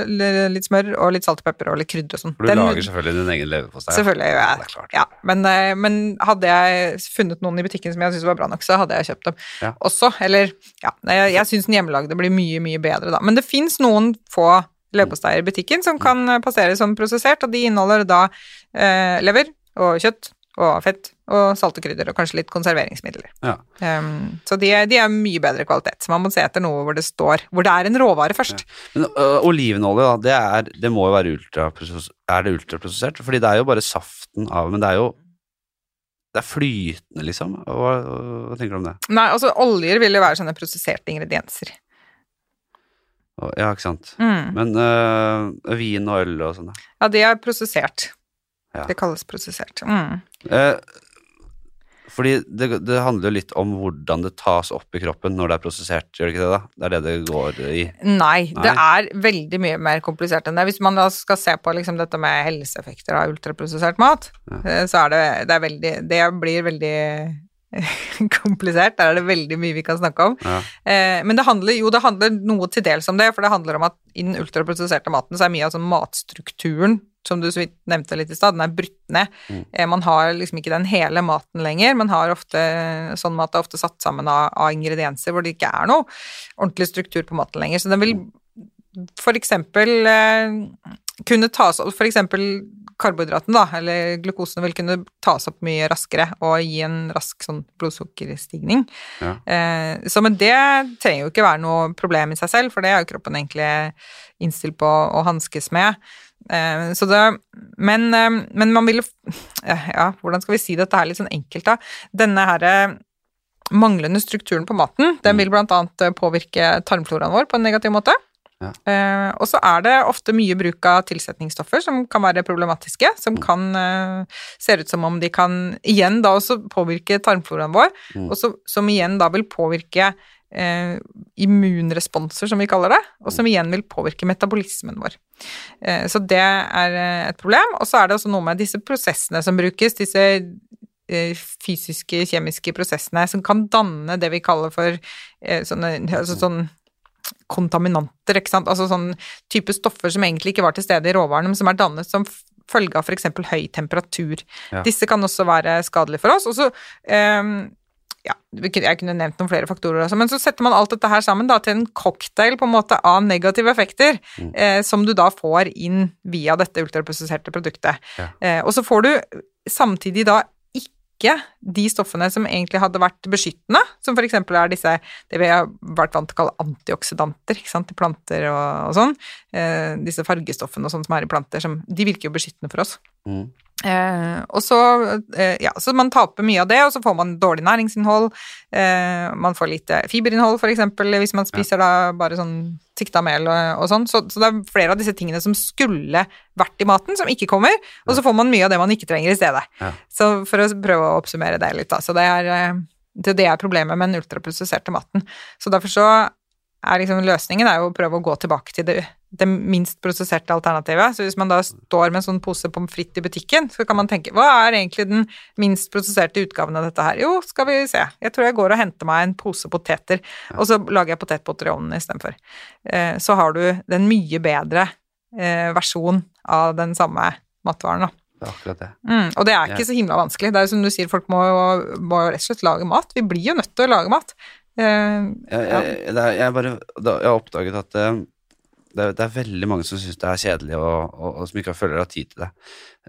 litt smør og litt salt og pepper og litt krydder og sånn. Du Den- lager selvfølgelig din egen leverpostei. Selvfølgelig Ja, det er klart. Ja, men, eh, men hadde jeg funnet noen i butikken som jeg syntes var bra nok, så hadde jeg kjøpt dem Ja. også. Eller ja, jeg, jeg syns den hjemmelagde blir mye, mye bedre, da. Men det fins noen få leverposteier i butikken som kan eh, passere som prosessert, og de inneholder da eh, lever og kjøtt og fett og salt og krydder og kanskje litt konserveringsmidler. Ja. Um, så de, de er mye bedre kvalitet. Så man må se etter noe hvor det står Hvor det er en råvare først. Men øh, olivenolje, da, det, er, det må jo være ultraprosessert. Er det ultraprosessert? Fordi det er jo bare saften av Men det er jo Det er flytende, liksom. Hva, hva tenker du om det? Nei, altså oljer vil jo være sånne prosesserte ingredienser. Ja, ikke sant. Mm. Men øh, vin og øl og sånn, da. Ja, det er prosessert. Ja. Det kalles prosessert. Mm. Eh, fordi det, det handler jo litt om hvordan det tas opp i kroppen når det er prosessert, gjør det ikke det? da? Det er det det går i. Nei, det er veldig mye mer komplisert enn det. Hvis man da skal se på liksom dette med helseeffekter av ultraprosessert mat, Ja. eh, så er det, det er veldig Det blir veldig komplisert. Der er det veldig mye vi kan snakke om. Ja. Eh, men det handler jo det handler noe til dels om det, for det handler om at i den ultraprosesserte maten så er mye av sånn matstrukturen, som du så vidt nevnte litt i stad, den er brutt ned. Mm. Eh, man har liksom ikke den hele maten lenger, man har ofte sånn mat er ofte satt sammen av, av ingredienser hvor det ikke er noe ordentlig struktur på maten lenger. Så den vil for eksempel eh, kunne tas opp eksempel karbohydraten, da, eller glukosen, vil kunne tas opp mye raskere og gi en rask sånn blodsukkerstigning. Ja. Eh, så men det trenger jo ikke være noe problem i seg selv, for det er jo kroppen egentlig innstilt på å hanskes med. Eh, så det, men, eh, men man vil eh, Ja, hvordan skal vi si dette her litt sånn enkelt, da? Denne herre manglende strukturen på maten, den vil annet eh, påvirke tarmfloraen vår på en negativ måte. Ja. Eh, og så er det ofte mye bruk av tilsetningsstoffer som kan være problematiske, som kan eh, ser ut som om de kan igjen da også påvirke tarmfloraen vår, Mm. og så, som igjen da vil påvirke eh, immunresponser, som vi kaller det, og som igjen vil påvirke metabolismen vår. Eh, så det er eh, et problem. Og så er det også noe med disse prosessene som brukes, disse eh, fysiske, kjemiske prosessene som kan danne det vi kaller for eh, sånne, altså sånn kontaminanter, ikke sant, altså sånn type stoffer som egentlig ikke var til stede i råvarene, men som er dannet som følge av f.eks. høy temperatur. Ja. Disse kan også være skadelige for oss. Og så kunne- jeg kunne nevnt noen flere faktorer også, men så setter man alt dette her sammen da, til en cocktail på en måte av negative effekter, Mm. eh, som du da får inn via dette ultraprosesserte produktet. Ja. Eh, og så får du samtidig da ikke de stoffene som egentlig hadde vært beskyttende, som eksempel er disse, det vi har vært vant til å kalle antioksidanter, ikke sant, i planter og, og sånn, eh, disse fargestoffene og sånn som er i planter, som, de virker jo beskyttende for oss. Mm. Eh, og så, eh, ja, så man taper mye av det, og så får man dårlig næringsinnhold. Eh, man får lite fiberinnhold, eksempel, hvis man spiser da bare sånn sikta mel og, og sånn. Så, så det er flere av disse tingene som skulle vært i maten, som ikke kommer. Og så får man mye av det man ikke trenger i stedet. Ja. Så for å prøve å oppsummere det litt, da. Så det er, eh, det, det er problemet med den ultraprosesserte maten. Så derfor så er liksom løsningen er jo å prøve å gå tilbake til det, det minst prosesserte alternativet. Så hvis man da står med en sånn pose pommes frites i butikken, så kan man tenke hva er egentlig den minst prosesserte utgaven av dette her? Jo, skal vi se, jeg tror jeg går og henter meg en pose poteter, og så lager jeg potetpotter i ovnen istedenfor. Eh, så har du den mye bedre versjonen versjon av den samme matvaren, da. Det er akkurat det. Mm, og det er ikke Ja. så himla vanskelig. Det er jo som du sier, folk må, må jo rett og slett lage mat. Vi blir jo nødt til å lage mat. Eh, Jeg, jeg, jeg, bare, da, jeg har oppdaget at eh, det, er, det er veldig mange som syns det er kjedelig, og, og, og som ikke føler de har tid til det.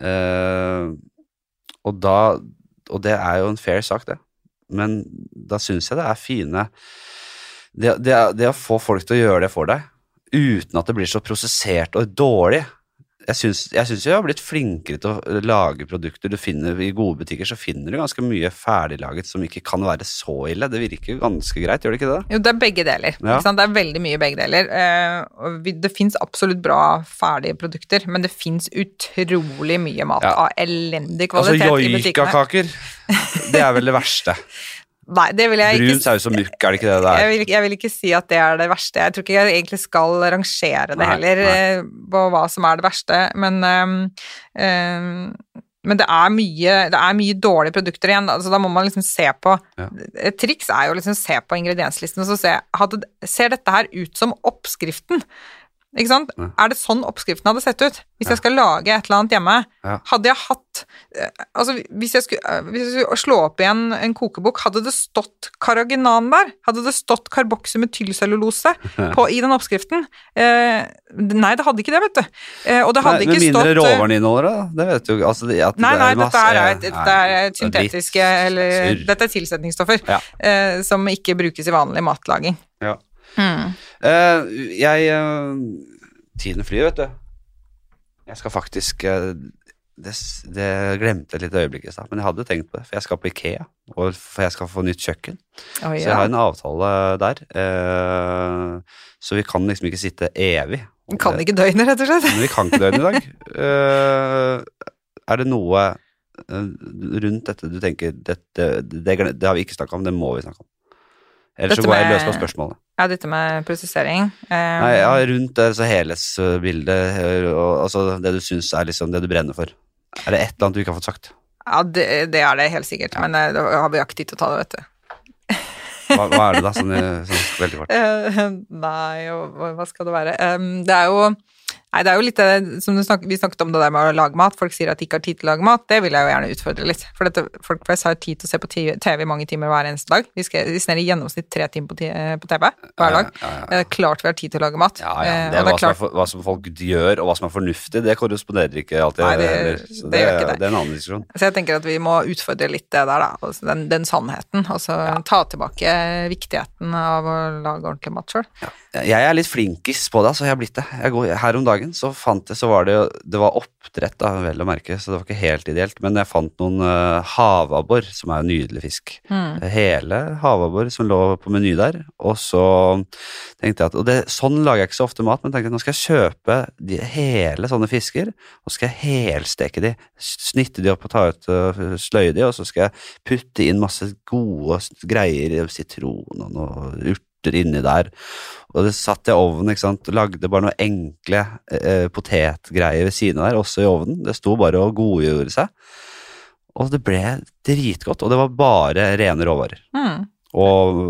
Uh, og da Og det er jo en fair sak, det. Men da syns jeg det er fine det, det, det å få folk til å gjøre det for deg, uten at det blir så prosessert og dårlig jeg syns, jeg har blitt flinkere til å lage produkter. Du finner I gode butikker så finner du ganske mye ferdiglaget som ikke kan være så ille. Det virker ganske greit, gjør det ikke det? jo, det er begge deler. Ja. Det er veldig mye begge deler. Eh, vi, det fins absolutt bra ferdige produkter, men det fins utrolig mye mat Ja. av elendig Altså kvalitet i butikkene. Altså joikakaker, det er vel det verste. Nei, det vil jeg Brun ikke saus og mukk, er det ikke det det jeg er? vil, jeg vil ikke si at det er det verste. Jeg tror ikke jeg egentlig skal rangere det Nei, heller, nei. eh, på hva som er det verste, men um, um, men det er, mye, det er mye dårlige produkter igjen, da. så da må man liksom se på Ja. Et triks er jo liksom se på ingredienslisten og så se hadde, Ser dette her ut som oppskriften? Ikke sant? Ja. Er det sånn oppskriften hadde sett ut? Hvis jeg skal lage et eller annet hjemme, Ja. hadde jeg hatt eh, Altså, hvis jeg skulle, eh, hvis jeg skulle slå opp i en, en kokebok, hadde det stått karaginan der? Hadde det stått karboksymetylcellulose på, i den oppskriften? Eh, nei, det hadde ikke det, vet du. Eh, og det hadde Nei, ikke Med mindre stått eh, råvaren inneholder det, det vet du. Altså, det, at Nei, nei, her er, masse- dette er Nei, syntetiske eller Dette er tilsetningsstoffer Ja. eh, som ikke brukes i vanlig matlaging. Ja. Mm. Eh, jeg uh, Tiden flyr, vet du. Jeg skal faktisk uh, det, det glemte jeg litt øyeblikk i stad, men jeg hadde tenkt på det. For jeg skal på Ikea, og for jeg skal få nytt kjøkken. Oi, Så jeg har en avtale der. Uh, så vi kan liksom ikke sitte evig. Vi kan ikke døgnet, rett og slett. Men vi kan ikke døgnet i dag. Uh, er det noe rundt dette du tenker det, det, det har vi ikke snakka om, det må vi snakke om. Ellers Dette så går jeg løs på spørsmålet. Ja, dette med prosessering. Um, Nei, ja, rundt det så helhetsbildet, eh, og, altså det du syns er liksom det du brenner for. Er det et eller annet du ikke har fått sagt? ja det, det er det helt sikkert, men eh, da har vi ikke tid til å ta det, vet du. Hva, hva er det da, sånn, sånn veldig kort? Uh, nei, hva skal det være? Um, det er jo Nei, det er jo litt som du snak, vi snakket om det der med å lage mat. Folk sier at de ikke har tid til å lage mat. Det vil jeg jo gjerne utfordre litt. For dette, folk flest har tid til å se på TV i mange timer hver eneste dag. Vi, skal, i gjennomsnitt tre timer på, eh, på TV hver dag. Ja, ja, ja. Klart vi har tid til å lage mat. Ja, ja. Eh, Det er hva, det er som er hva som folk gjør, og hva som er fornuftig, det korresponderer ikke alltid. Nei, det- det, det gjør ikke det. det er en annen diskusjon. Så jeg tenker at vi må utfordre litt det der, da. Altså den, den sannheten. Og så ta tilbake viktigheten av å lage ordentlig mat sjøl. Jeg er litt flinkis på det, så jeg har blitt det. Jeg går, her om dagen så fant jeg, så var det jo Det var oppdrett, da, vel å merke, så det var ikke helt ideelt. Men jeg fant noen uh, havabbor, som er jo nydelig fisk. Mm. Hele havabbor som lå på meny der. Og så tenkte jeg at Og det, sånn lager jeg ikke så ofte mat, men tenkte jeg nå skal jeg kjøpe de, hele sånne fisker, og så skal jeg helsteke de. Snitte de opp og ta ut uh, sløye de, og så skal jeg putte inn masse gode greier, sitron og noe urter inni der. Og det satt jeg i ovnen, ikke sant, lagde bare noen enkle eh, potetgreier ved siden av der, også i ovnen. Det sto bare og godgjorde seg. Og det ble dritgodt, og det var bare rene råvarer. Mm. Og,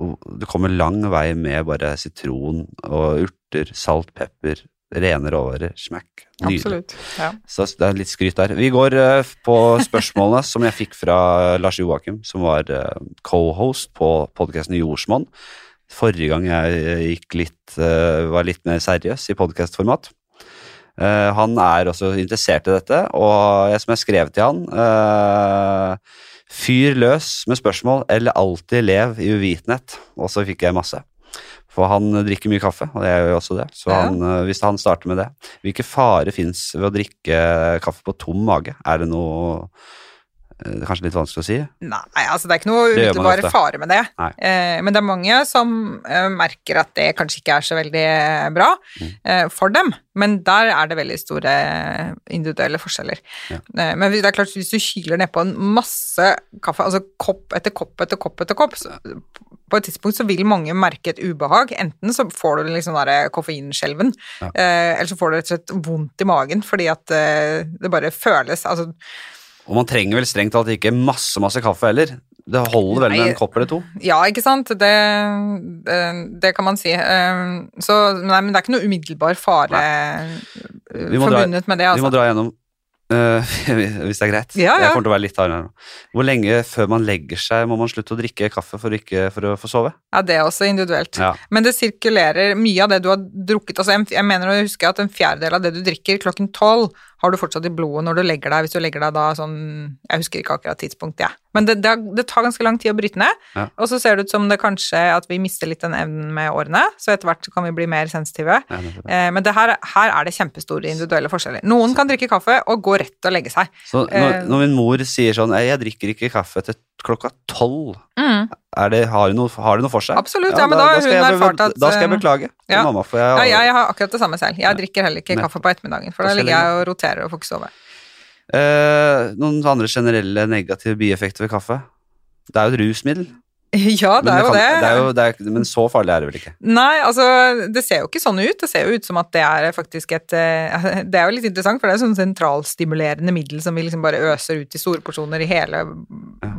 og du kommer lang vei med bare sitron og urter, salt, pepper, rene råvarer. Smack. Nydelig. Ja. Så det er litt skryt der. Vi går uh, på spørsmålene som jeg fikk fra Lars Joakim, som var uh, co-host på podkasten Jordsmonn. Forrige gang jeg eh, litt, uh, var litt mer seriøs i podkastformat. Han er også interessert i dette, og jeg som jeg skrev til han Fyr løs med spørsmål, eller alltid lev i uvitenhet. Og så fikk jeg masse. For han drikker mye kaffe, og jeg gjør jo også det. Så han, eh, hvis han starter med det Hvilke fare fins ved å drikke kaffe på tom mage? Er det noe eh, Det er kanskje litt vanskelig å si? Nei, altså det er ikke noe Det gjør man umiddelbar ofte. fare med det. Eh, men det er mange som eh, merker at det kanskje ikke er så veldig bra Mm. eh, for dem. Men der er det veldig store individuelle forskjeller. Ja. Eh, men det er klart, hvis du kyler nedpå en masse kaffe, altså kopp etter kopp etter kopp etter kopp, så på et tidspunkt så vil mange merke et ubehag. Enten så får du liksom den koffeinskjelven, Ja. eh, eller så får du rett og slett vondt i magen fordi at eh, det bare føles altså Og man trenger vel strengt tatt ikke masse, masse kaffe heller. Det holder vel med en kopp eller to. Ja, ikke sant. Det, det, det kan man si. Eh, Så, nei, men det er ikke noe umiddelbar fare forbundet dra- med det, Altså. Vi må altså. dra gjennom eh, hvis det er greit. Ja, ja. Jeg kommer til å være litt nå. Hvor lenge før man legger seg må man slutte å drikke kaffe for, ikke, for å få sove? Ja, det er også individuelt. Ja. Men det sirkulerer mye av det du har drukket. Altså, jeg mener å huske at en fjerdedel av det du drikker klokken tolv, har du fortsatt i blodet når du legger deg. Hvis du legger deg da sånn Jeg husker ikke akkurat tidspunktet, jeg. Men det, det, det tar ganske lang tid å bryte ned. Ja. Og så ser det ut som det kanskje at vi mister litt den evnen med årene, så etter hvert kan vi bli mer sensitive. Ja, det Eh, Men det her, her er det kjempestore individuelle forskjeller. Noen kan drikke kaffe og gå rett og legge seg. Så når, Eh. når min mor sier sånn «Nei, 'Jeg drikker ikke kaffe til klokka tolv', Mm. det, har, det noe, har det noe for seg? Absolutt, ja, men da da, skal hun erfart at, Da skal jeg eh, beklage til mamma, for jeg, Ja, jeg, jeg har akkurat det samme selv. Jeg drikker heller ikke kaffe på ettermiddagen, for Da da ligger jeg og roterer og får ikke sove. Eh, Noen andre generelle negative bieffekter ved kaffe? Det er jo et rusmiddel. Ja, det er jo det. det er jo, det er, men så farlig er det vel ikke? Nei, altså, det ser jo ikke sånn ut. Det ser jo ut som at det er faktisk et eh, Det er jo litt interessant, for det er et sånn sentralstimulerende middel som vi liksom bare øser ut i store porsjoner i hele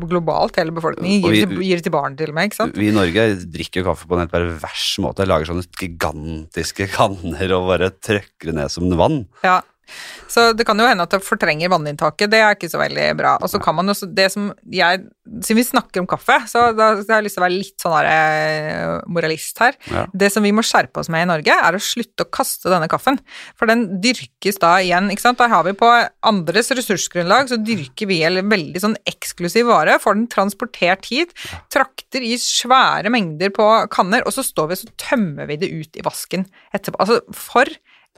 globalt, hele befolkningen. Gir, vi- gir det til barn til og med, ikke sant? Vi i Norge drikker jo kaffe på en helt pervers måte. Lager sånne gigantiske kanner og bare trøkker det ned som vann. Ja. Så det kan jo hende at det fortrenger vanninntaket, det er ikke så veldig bra. Og så kan man jo det som jeg, siden vi snakker om kaffe, så da så har jeg lyst til å være litt sånn eh, moralist her. Ja. Det som vi må skjerpe oss med i Norge, er å slutte å kaste denne kaffen. For den dyrkes da igjen, ikke sant. Der har vi på andres ressursgrunnlag, så dyrker vi en veldig sånn eksklusiv vare, får den transportert hit, trakter i svære mengder på kanner, og så står vi og så tømmer vi det ut i vasken etterpå. Altså, for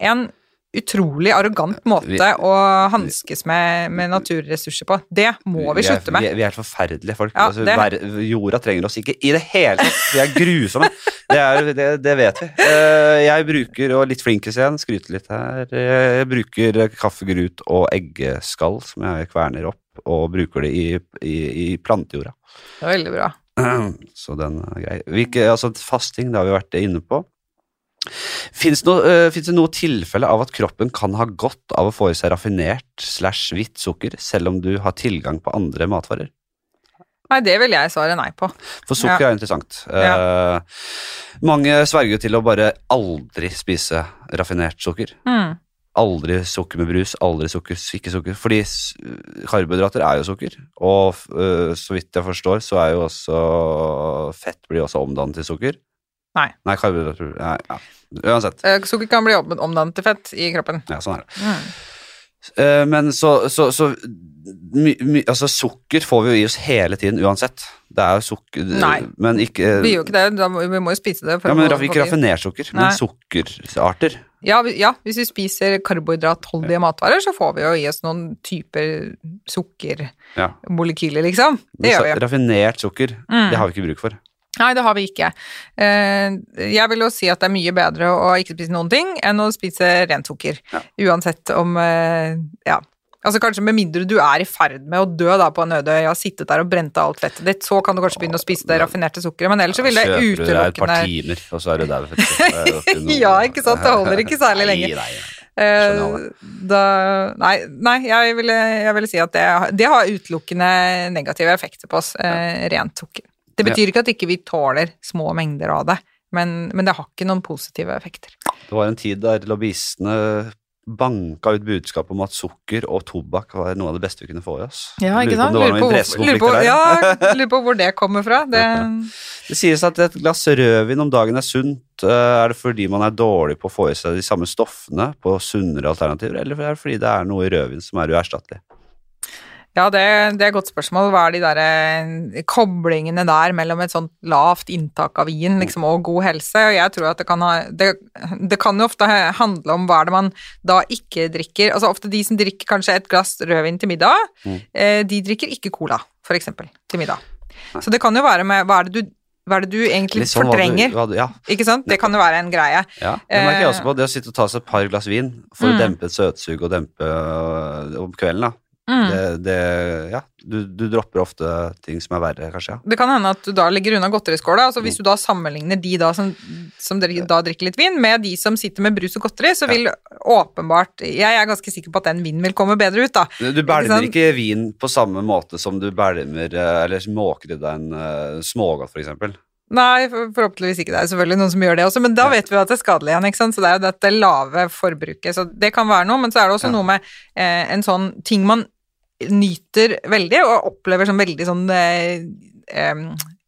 en utrolig arrogant måte Vi- å hanskes med, med naturressurser på. Det må vi vi slutte med. Vi er, vi er forferdelige folk. Ja, altså, ver- jorda trenger oss ikke i det hele tatt. Vi er grusomme. Det, er, det, det vet vi. Eh, jeg bruker, og litt flinkis igjen, skryter litt her, eh, jeg bruker kaffegrut og eggeskall som jeg kverner opp, og bruker det i, i, i plantejorda. Det er veldig bra. Så den er grei. Hvilke, altså, fasting, det har vi vært inne på. Fins det, noe, eh, finnes det noe tilfelle av at kroppen kan ha godt av å få i seg raffinert slash hvitt sukker, selv om du har tilgang på andre matvarer? Nei, det vil jeg svare nei på. For sukker Ja. er interessant. Eh, mange sverger til å bare aldri spise raffinert sukker. Mm. Aldri sukker med brus, aldri sukker, ikke sukker. Fordi karbohydrater er jo sukker, og uh, så vidt jeg forstår, så er jo også fett blir også omdannet til sukker. Nei. Nei, karbohydrater nei, ja. Uansett. Eh, Sukker kan bli omdannet til fett i kroppen. Ja, sånn er det. Mm. Eh, men så, så, så my, my, Altså, sukker får vi jo i oss hele tiden uansett. Det er jo sukker Nei. Men ikke Vi gjør jo ikke det, da må, vi må jo spise det. Ja, men få- ikke få- raffinert sukker, men sukkerarter. Ja, vi- ja, hvis vi spiser karbohydratholdige matvarer, så får vi jo i oss noen typer sukkermolekyler, liksom. Det Men gjør vi. Raffinert sukker, Mm. det har vi ikke bruk for. Nei, det har vi ikke. Eh, Jeg vil jo si at det er mye bedre å ikke spise noen ting enn å spise rent sukker. Ja. Uansett om eh, Ja. Altså Kanskje med mindre du er i ferd med å dø da på en øde øy, har sittet der og brent av alt fettet ditt, så kan du kanskje begynne å spise det raffinerte sukkeret, men ellers så vil det Kjøper du deg et par utelukkende timer, og så er du der. er Ja, ikke sant, det holder ikke særlig lenge. Nei, nei, Eh, da, nei, nei jeg, ville, jeg ville si at det, det har utelukkende negative effekter på oss, Ja. rent sukker. Det betyr ikke at ikke vi tåler små mengder av det, men, men det har ikke noen positive effekter. Det var en tid der lobbyistene banka ut budskap om at sukker og tobakk var noe av det beste vi kunne få i oss. Ja, ikke sant? Lurer på, lurer, på, ja, lurer på hvor det kommer fra. Det, Det sies at et glass rødvin om dagen er sunt. Eh, Er det fordi man er dårlig på å få i seg de samme stoffene på sunnere alternativer, eller er det fordi det er noe i rødvin som er uerstattelig? Ja, det, det er et godt spørsmål. Hva er de der eh, koblingene der mellom et sånt lavt inntak av vin liksom, og god helse? Og jeg tror at det kan ha det, det kan jo ofte handle om hva er det man da ikke drikker. Altså ofte de som drikker kanskje et glass rødvin til middag, Mm. eh, de drikker ikke cola, for eksempel, til middag. Så det kan jo være med hva er det du, hva er det du egentlig sånn, fortrenger? hva du- hva du- ja, Ikke sant? Det kan jo være en greie. ja, det merker jeg Eh, også på. Det å sitte og ta seg et par glass vin for Mm. å dempe et søtsug og dempe øh, om kvelden, da. Mm. Det, det Ja, du, du dropper ofte ting som er verre, kanskje. ja. Det kan hende at du da legger unna godteriskåla. Altså Mm. hvis du da sammenligner de da som, som da drikker litt vin, med de som sitter med brus og godteri, så vil åpenbart Jeg er ganske sikker på at den vinen vil komme bedre ut, da. Du Ikke bælmer ikke vin på samme måte som du bælmer eh, eller måker i deg en uh, smågodt, for eksempel. Nei, forhåpentligvis ikke. Det er selvfølgelig noen som gjør det også, men da vet vi at det er skadelig igjen. ikke sant? Så det er jo dette lave forbruket. Så det kan være noe, men så er det også Ja. noe med eh, en sånn ting man nyter veldig, og opplever som veldig sånn eh, eh,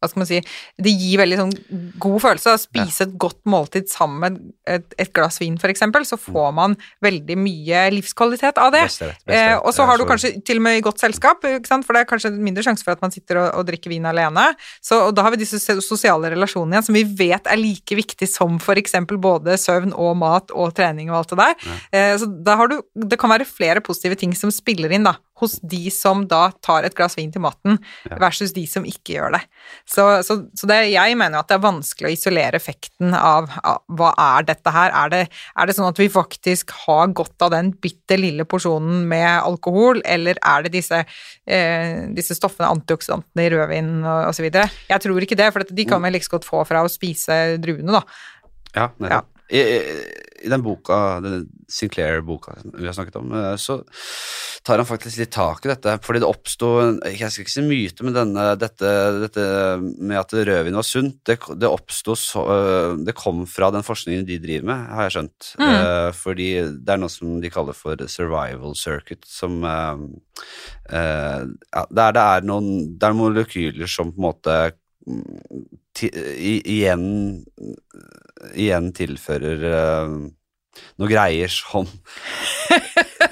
Hva skal man si Det gir veldig sånn god følelse. Å spise et godt måltid sammen med et, et glass vin, for eksempel, så får man veldig mye livskvalitet av det. Beste beste Eh, og så har du kanskje til og med i godt selskap, for det er kanskje mindre sjanse for at man sitter og, og drikker vin alene. Så og da har vi disse sosiale relasjonene igjen, som vi vet er like viktig som for eksempel både søvn og mat og trening og alt det der. Eh, så da har du, det kan være flere positive ting som spiller inn da, hos de som da tar et glass vin til maten, Ja. versus de som ikke gjør det. Så, så, så det, jeg mener at det er vanskelig å isolere effekten av, av hva er dette her. Er det, er det sånn at vi faktisk har godt av den bitte lille porsjonen med alkohol, eller er det disse, eh, disse stoffene, antioksidantene i rødvin osv.? Jeg tror ikke det, for de kan vi like liksom godt få fra å spise druene, da. Ja, nettopp. I, I den boka, den Sinclair-boka vi har snakket om, eh, så tar han faktisk litt tak i dette. Fordi det oppsto Jeg skal ikke si myte, men denne, dette, dette med at rødvin var sunt, det, det oppsto så øh, Det kom fra den forskningen de driver med, har jeg skjønt. Mm. Eh, fordi det er noe som de kaller for survival circuit, som eh, eh, ja, Der det er noen Det er molekyler som på en måte igjen igjen tilfører uh, noen greier som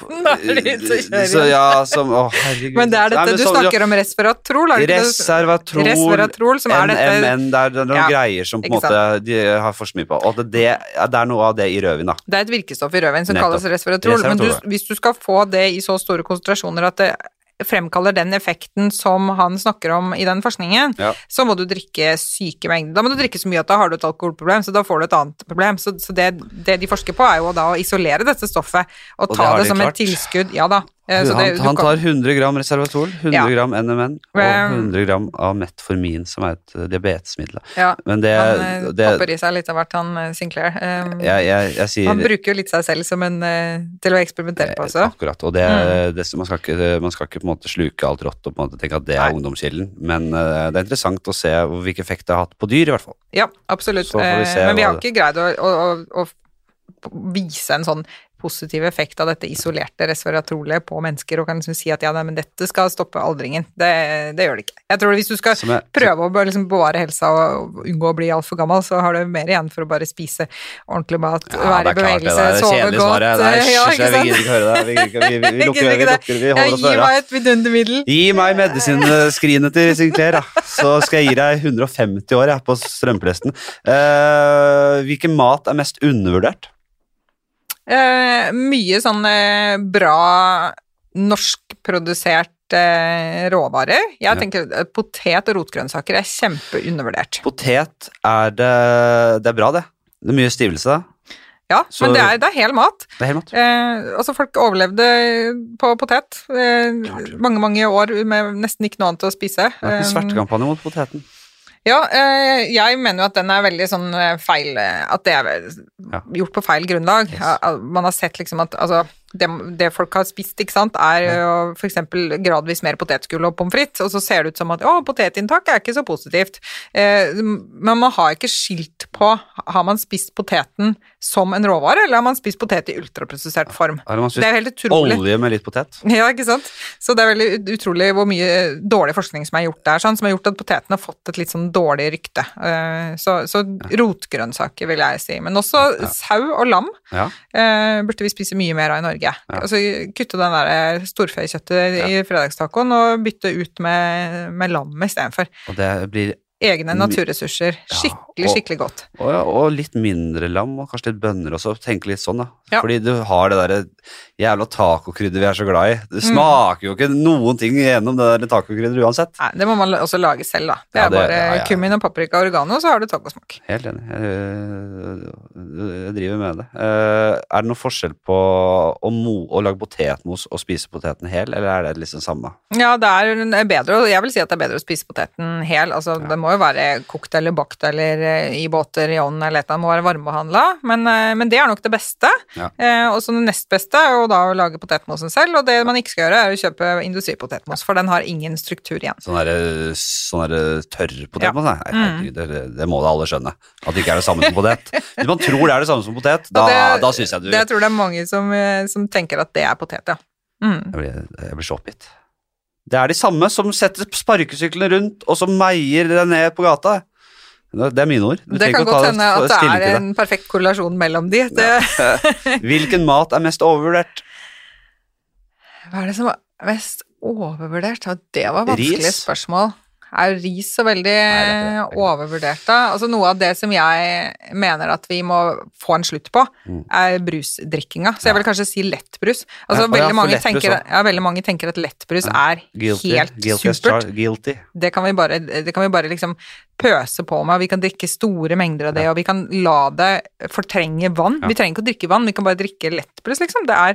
Nå er de ute å kjøre Så ja, som Å, herregud. Men det er dette Nei, du snakker om resveratrol, er? Resveratrol, Resveratrol, som er dette NMN, det er, noen Ja, greier som på en måte de har forsket mye på. Og det, det, det er noe av det i rødvin, da. Det er et virkestoff i rødvin som Nettopp. kalles resveratrol, men du, hvis du skal få det i så store konsentrasjoner at det fremkaller den effekten som han snakker om i den forskningen, Ja. så må du drikke syke mengder. Da må du drikke så mye at da har du et alkoholproblem, så da får du et annet problem. Så, så det, det de forsker på, er jo da å isolere dette stoffet og, Og ta det, det, som klart. et tilskudd. Ja da. Eh, han, det- han tar 100 gram Reservatol, 100 Ja. gram NMN og Um, 100 gram av Metformin, som er et uh, diabetesmiddel. ja, Men det, han eh, det popper i seg litt av hvert, han eh, Sinclair. Um, jeg, jeg, jeg sier han bruker jo litt seg selv som en eh, til å eksperimentere på også. Akkurat. Og det, Mm. man, skal ikke, man skal ikke på en måte sluke alt rått og på en måte tenke at det er Nei. ungdomskilden, men uh, det er interessant å se hvilken effekt det har hatt på dyr, i hvert fall. Ja, absolutt. Vi Eh, Men vi har ikke greid å, å, å, å vise en sånn positiv effekt av dette isolerte resveratrolet på mennesker, og kan liksom si at ja, nei, men dette skal stoppe aldringen. Det, det gjør det ikke. Jeg tror hvis du skal jeg- prøve å liksom bevare helsa og unngå å bli altfor gammel, så har du mer igjen for å bare spise ordentlig mat, Ja, være i bevegelse, er det sove godt. svaret. Nei, eh, ja, vi det. Vi, vi, vi, lukker, vi, det. lukker, vi holder oss gi for øra. meg et vidundermiddel. Gi meg medisinskrinet til Sinclair, da. Så skal jeg gi deg 150 år jeg, på strømplesten. Uh, hvilken mat er mest undervurdert? Eh, mye sånn eh, bra norskprodusert eh, råvarer. Jeg tenker potet og rotgrønnsaker er kjempeundervurdert. Potet er det Det er bra, det. Det er mye stivelse. Ja, Så- men det er, det er hel mat. Det er helt mat. Eh, altså folk overlevde på potet eh, mange, mange år med nesten ikke noe annet å spise. Det er ikke Eh, svertekampanje mot poteten. Ja, eh, jeg mener jo at den er veldig sånn eh, feil eh, At det er gjort på feil grunnlag. Yes. Man har sett liksom at altså, det, det folk har spist, ikke sant, er for eksempel gradvis mer potetgull og pommes frites, og så ser det ut som at å, potetinntak er ikke så positivt. Eh, men man har ikke skilt på har man spist poteten som en råvare, eller har man spist potet i ultraprosessert form. Man Det er helt utrolig. olje med litt potet? Ja, ikke sant? Så det er veldig utrolig hvor mye dårlig forskning som er gjort der, sånn, som har gjort at poteten har fått et litt sånn dårlig rykte. Eh, Så, så rotgrønnsaker, vil jeg si. Men også Ja. sau og lam Ja. eh, burde vi spise mye mer av i Norge. Altså kutte den der storfekjøttet i fredagstacoen og bytte ut med, med lam istedenfor. Og det blir Egne naturressurser. Skikkelig, og- skikkelig godt. og, ja, og litt mindre lam, og kanskje litt bønner også. Tenke litt sånn, da. Ja. Fordi du har det derre jævla tacokrydderet vi er så glad i. Det Mm. smaker jo ikke noen ting gjennom det der tacokrydder uansett. Nei, det må man også lage selv, da. Det Ja, er det- bare kummin og paprika og oregano, så har du tacosmak. Helt enig. Jeg, jeg driver med det. Eh, er det noen forskjell på å, mo, å lage potetmos og spise poteten hel, eller er det liksom samme? Ja, det er bedre, og jeg vil si at det er bedre å spise poteten hel. Altså, Det må jo være kokt eller bakt eller eh, i båter i ovnen eller et eller annet, må være varmebehandla, men, eh, men det er nok det beste. Ja. Eh, og så det nest beste er jo da å lage potetmosen selv, og det man ikke skal gjøre, er å kjøpe industripotetmos, for den har ingen struktur igjen. Sånn derre sånn tørr potetmos? Nei, Mm. herregud, det, det må da alle skjønne. At det ikke er det samme som potet. Hvis man tror det er det samme som potet, da, det- da syns jeg du Det jeg tror det er mange som, som tenker at det er potet, ja. Mm. Jeg blir, jeg blir så oppgitt. Det er de samme som setter sparkesyklene rundt, og som meier det ned på gata. Det er mine ord. Du Det kan godt hende at det er en perfekt korrelasjon mellom de. Det, Hvilken mat er mest overvurdert? Hva er det som er mest overvurdert? Det var vanskelig Ris? spørsmål. Er ris så veldig er overvurdert, da? Altså Noe av det som jeg mener at vi må få en slutt på, Mm. er brusdrikkinga. Så jeg vil kanskje si lettbrus. Altså å ja, veldig, mange tenker, ja, veldig mange tenker at lettbrus er Guilty. helt Guilty supert. Guilty. Det kan vi bare, det kan vi bare liksom pøse på med. og Vi kan drikke store mengder av det, Ja. og vi kan la det fortrenge vann. Vi trenger ikke å drikke vann, vi kan bare drikke lettbrus, liksom. Det er.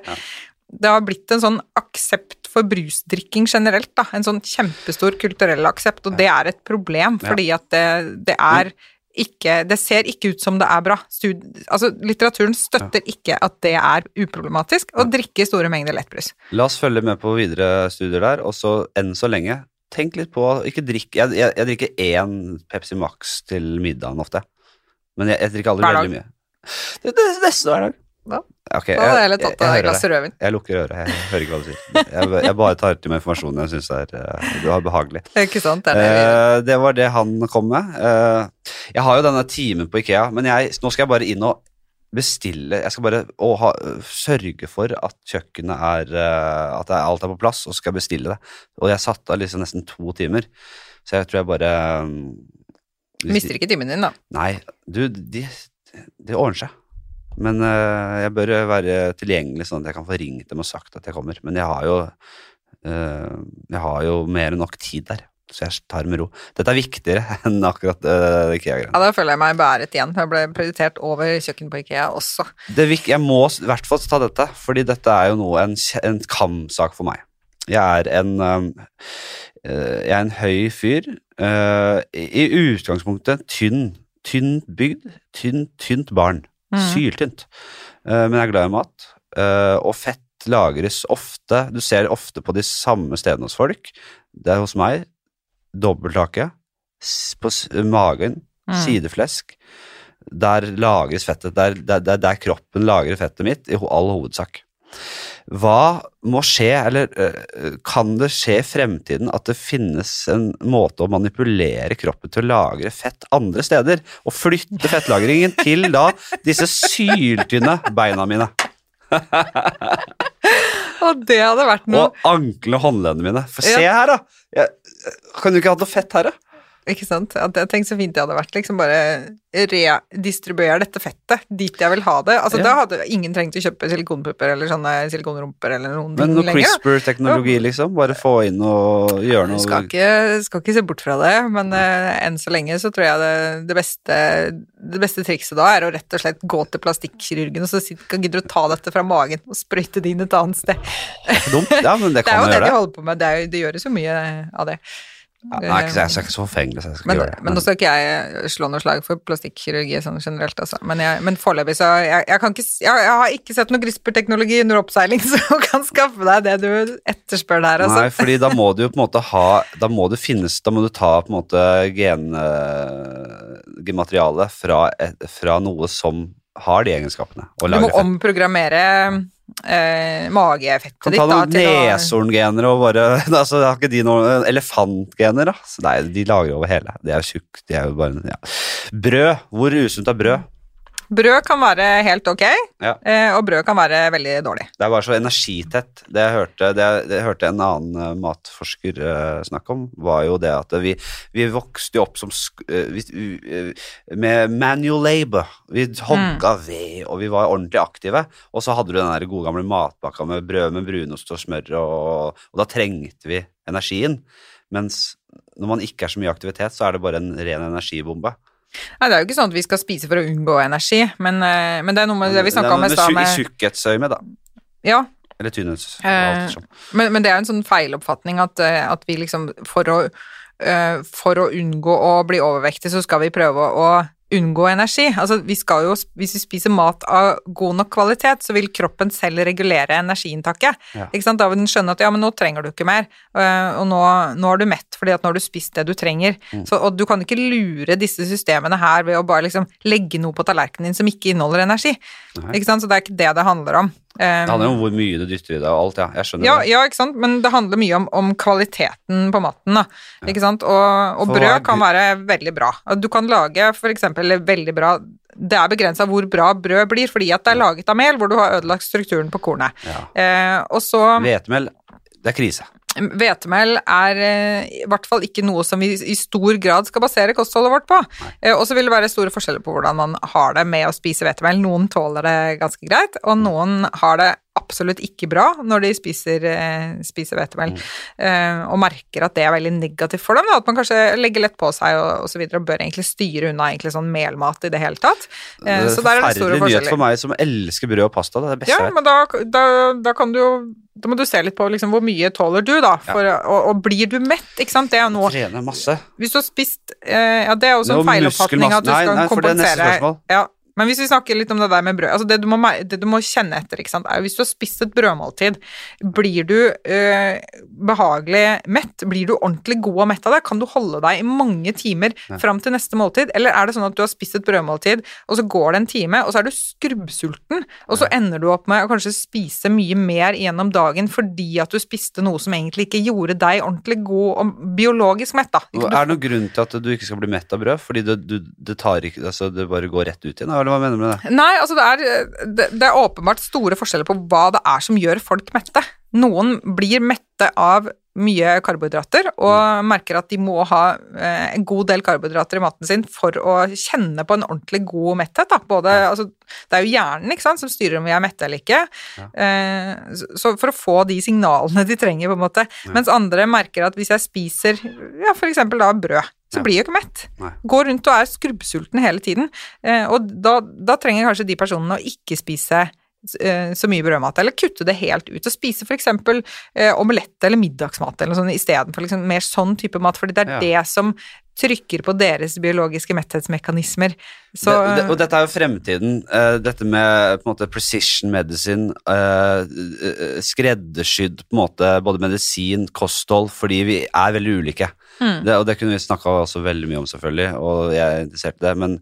Det har blitt en sånn aksept for brusdrikking generelt, da. En sånn kjempestor kulturell aksept, og det er et problem, fordi at det, det er ikke Det ser ikke ut som det er bra. Stud, altså, litteraturen støtter ikke at det er uproblematisk å drikke store mengder lettbrus. La oss følge med på videre studier der, og så enn så lenge Tenk litt på Ikke drikk Jeg, jeg, jeg drikker én Pepsi Max til middagen ofte. Men jeg, jeg drikker aldri veldig mye. Det, det, nesten hver dag. Ja. okay, Da hadde jeg heller tatt jeg et glass rødvin. Jeg lukker øret. Jeg hører ikke hva du sier. Jeg, jeg bare tar til meg informasjonen jeg syns er er, behagelig. Ikke sant? Det er det Eh, det var det han kom med. Eh, jeg har jo denne timen på Ikea, men jeg, nå skal jeg bare inn og bestille Jeg skal bare å, ha, sørge for at kjøkkenet er eh, At alt er på plass, og så skal jeg bestille det. Og jeg satte av liksom nesten to timer, så jeg tror jeg bare Mister ikke timen din, da. Nei, du, de, det ordner seg. Men uh, jeg bør være tilgjengelig sånn at jeg kan få ringt dem og sagt at jeg kommer. Men jeg har jo uh, Jeg har jo mer enn nok tid der, så jeg tar det med ro. Dette er viktigere enn akkurat uh, Ikea-greiene. Ja, Da føler jeg meg bæret igjen. Jeg ble prioritert over kjøkken på Ikea også. Er Jeg må i hvert fall ta dette, fordi dette er jo noe, en, en kampsak for meg. Jeg er en um, eh, Jeg er en høy fyr. eh, i, I utgangspunktet tynn. Tynt bygd. Tynt, tynt barn. Mhm. Syltynt. Eh, men jeg er glad i mat. eh, og fett lagres ofte Du ser ofte på de samme stedene hos folk. Det er hos meg dobbelthake, på magen, Mm. sideflesk. Der lagres fettet. Der, der, der, der kroppen lagrer fettet mitt, i all hovedsak. Hva må skje, eller kan det skje i fremtiden at det finnes en måte å manipulere kroppen til å lagre fett andre steder, og flytte fettlagringen til da disse syltynne beina mine, Og det hadde vært noe og ankle og håndleddene mine? For Ja. se her, da! Jeg, kan du ikke ha noe fett her, da? Ikke sant? At jeg tenkte så fint det hadde vært. Liksom bare redistribuere dette fettet dit jeg vil ha det. Altså Ja. Da hadde ingen trengt å kjøpe silikonpupper eller sånne silikonrumper eller noen Men noe. CRISPR-teknologi, liksom? Bare få inn og gjøre noe skal ikke, skal ikke se bort fra det, men eh, enn så lenge så tror jeg det, det, beste, det beste trikset da er å rett og slett gå til plastikkirurgen og så sit- gidder å ta dette fra magen og sprøyte det inn et annet sted. dumt. Ja, men det Det er jo det de holder på med, det, er det gjøres jo mye av det. Ja, nei, ikke, jeg er ikke så forfengelig, så jeg skal Men, gjøre det. men nå skal ikke jeg slå noe slag for plastikkirurgi sånn generelt, altså. Men, jeg, men foreløpig så jeg, jeg, kan ikke, jeg, jeg har ikke sett noe CRISPR-teknologi under oppseiling som kan skaffe deg det du etterspør der, altså. Nei, fordi da må du jo på en måte ha Da må du finnes Da må du ta på en måte gen, eh, genmateriale fra, fra noe som har de egenskapene. Du må omprogrammere eh, magefettet Kan ditt ta da, noen neshorngener og bare altså, Har ikke de noen elefantgener, da? Så nei, de lager over hele. De er jo tjukke. De er jo bare ja. Brød. Hvor usunt er brød? Brød kan være helt ok, Ja. eh, og brød kan være veldig dårlig. Det er bare så energitett. Det jeg hørte, det jeg, det jeg hørte en annen eh, matforsker eh, snakke om, var jo det at vi, vi vokste jo opp som uh, med manual labor. Vi hogga ved, og vi var ordentlig aktive. Og så hadde du den der gode gamle matpakka med brød med brunost og smør, og, og da trengte vi energien. Mens når man ikke er så mye aktivitet, så er det bare en ren energibombe. Nei, det er jo ikke sånn at vi skal spise for å unngå energi, men, eh, men det er noe med det vi snakka om i stad I med tjukkhetsøyemed, da. Ja, Eller tynnhets... Eh, sånn. Men, men det er jo en sånn feiloppfatning at, eh, at vi liksom for å, eh, for å unngå å bli overvektige, så skal vi prøve å unngå energi. Altså, vi skal jo, hvis vi spiser mat av god nok kvalitet, så vil kroppen selv regulere energiinntaket. Ja. Ikke sant? Da vil den skjønne at ja, men nå trenger du ikke mer, eh, og nå, nå er du mett fordi at nå har du spist det du trenger. Mm. Så, og du kan ikke lure disse systemene her ved å bare liksom legge noe på tallerkenen din som ikke inneholder energi. Nei. Ikke sant? Så det er ikke det det handler om. Det handler Um, om hvor mye du dytter i deg og alt, ja. Jeg skjønner ja, det. ja, ikke sant, men det handler mye om, om kvaliteten på maten, da. Ikke sant, og, og brød kan være veldig bra. Du kan lage eksempel veldig bra Det er begrensa hvor bra brød blir, fordi at det er laget av mel, hvor du har ødelagt strukturen på kornet. Ja. Eh, og så Hvetemel, det er krise. Hvetemel er eh, i hvert fall ikke noe som vi i stor grad skal basere kostholdet vårt på. Eh, og så vil det være store forskjeller på hvordan man har det med å spise hvetemel. Noen tåler det ganske greit, og noen har det absolutt ikke bra når de spiser, eh, spiser hvetemel, eh, og merker at det er veldig negativt for dem. Da. At man kanskje legger lett på seg og, og så videre, og bør egentlig styre unna egentlig sånn melmat i det hele tatt. Uh, Det så der er det store Forferdelig nyhet for meg som elsker brød og pasta. Det er det beste Ja, jeg vet. men da, da, da kan du jo Da må du se litt på liksom, hvor mye tåler du, da. For, og, og blir du mett, ikke sant. Det er noe Trene masse. Hvis du har spist eh, Ja, det er også en feiloppfatning at du skal Nei, nei, for det er neste kompensere spørsmål. ja, Men hvis vi snakker litt om det der med brød altså det, du må, det du må kjenne etter, ikke sant, er jo hvis du har spist et brødmåltid, blir du øh, behagelig mett? Blir du ordentlig god og mett av det? Kan du holde deg i mange timer fram til neste måltid? Eller er det sånn at du har spist et brødmåltid, og så går det en time, og så er du skrubbsulten, og så ender du opp med å kanskje spise mye mer gjennom dagen fordi at du spiste noe som egentlig ikke gjorde deg ordentlig god og biologisk mett, da. Er det noen grunn til at du ikke skal bli mett av brød? Fordi det, du, det, tar ikke, altså, det bare går rett ut igjen? Eller hva mener du med det? Nei, altså det er, det, det er åpenbart store forskjeller på hva det er som gjør folk mette. Noen blir mette av mye karbohydrater og merker at de må ha eh, en god del karbohydrater i maten sin for å kjenne på en ordentlig god metthet. Da. Både, altså, det er jo hjernen ikke sant, som styrer om vi er mette eller ikke. Ja. så, så for å få de signalene de trenger, på en måte. Mens andre merker at hvis jeg spiser ja, f.eks. da brød, så Ja. blir jeg ikke mett. Nei. Går rundt og er skrubbsulten hele tiden. Eh, og da, da trenger kanskje de personene å ikke spise eh, så mye brødmat, eller kutte det helt ut og spise f.eks. Eh, omelett eller middagsmat eller noe sånt istedenfor liksom mer sånn type mat, fordi det er Ja. det som trykker på deres biologiske metthetsmekanismer. Så det, det, og dette er jo fremtiden. Uh, dette med på en måte precision medicine, eh, eh, skreddersydd på en måte både medisin, kosthold, fordi vi er veldig ulike. Mm. Det, og det kunne vi snakka også veldig mye om, selvfølgelig, og jeg er interessert i det, men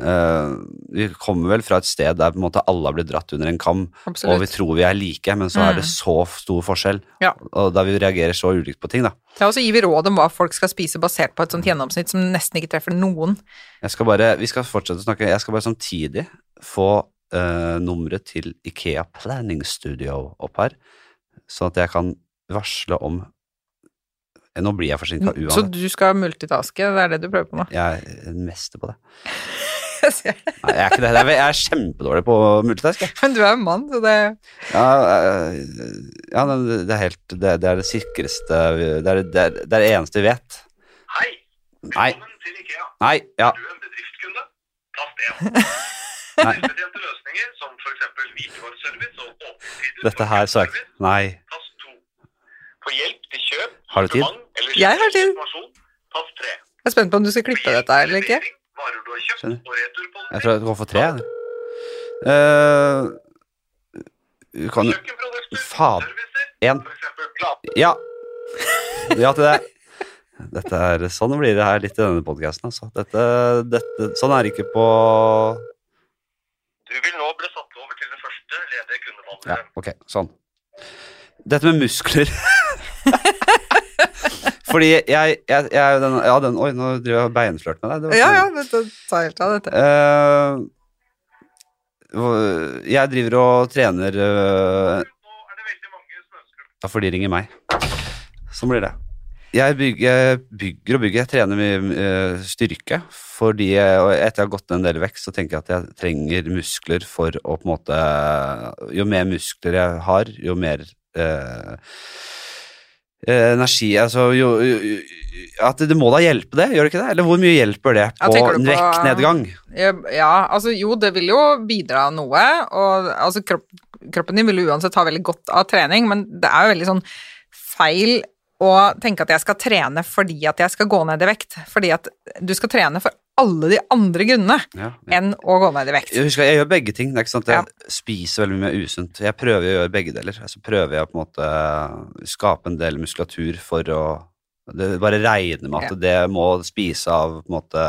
uh, vi kommer vel fra et sted der på en måte alle har blitt dratt under en kam, Absolutt. og vi tror vi er like, men så er det Mm. så stor forskjell, Ja. og da vi reagerer så ulikt på ting, da. Ja, og så gir vi råd om hva folk skal spise basert på et sånt gjennomsnitt som nesten ikke treffer noen. Jeg skal bare, vi skal fortsette å snakke, jeg skal bare samtidig få uh, nummeret til Ikea Planning Studio opp her, sånn at jeg kan varsle om Nå blir jeg forsinka uansett. Så du skal multitaske, det er det du prøver på nå? Jeg er en mester på det. Jeg ser det. Nei, jeg er ikke det. Jeg er- kjempedårlig på multitask. Men du er jo mann, så det Ja, ja det er helt Det, det er det sikreste Det er det, er, det er det eneste vi vet. Hei, Nei. velkommen til IKEA. Nei, ja. Er du en bedriftskunde? Tast 1. Nei. Bedriftsbetjente løsninger som f.eks. hvitvareservice og åpningstider Dette her sa jeg ikke. Nei. Tast 2. For hjelp til kjøp, Har du tid? Jeg har tid. informasjon, tast 3. Jeg er spent på om du skal klippe dette her eller ikke. Skjønner. Jeg tror jeg går for tre. Uh, kan Faen. Én. Ja. Ja til det. Dette er, sånn blir det her litt i denne podkasten, altså. Dette, dette, sånn er det ikke på Du vil nå bli satt over til det første ledige Ja, ok, sånn. Dette med muskler Fordi jeg, jeg, jeg den, Ja, den Oi, nå driver jeg og beinflørt med deg. Det Ja, ja, men dette tar helt av, dette. Uh, jeg driver og trener uh, det. Ja, for de ringer meg. Sånn blir det. Jeg bygger, bygger og bygger. Jeg trener mye eh, styrke. Fordi jeg, etter jeg har gått ned en del vekst, så tenker jeg at jeg trenger muskler for å på en måte Jo mer muskler jeg har, jo mer eh, energi Altså jo, jo, At det må da hjelpe det, gjør det ikke det? Eller hvor mye hjelper det på en på- vektnedgang? Ja, altså jo, det vil jo bidra noe, og altså kropp, kroppen din vil jo uansett ha veldig godt av trening, men det er jo veldig sånn feil å tenke at jeg skal trene fordi at jeg skal gå ned i vekt, fordi at du skal trene for alle de andre grunnene Ja, ja. enn å gå ned i vekt. Jeg husker, jeg gjør begge ting. At Ja. jeg spiser veldig mye usunt. Jeg prøver å gjøre begge deler. Så prøver jeg på en måte skape en del muskulatur for å det Bare regner med at det må spise av måte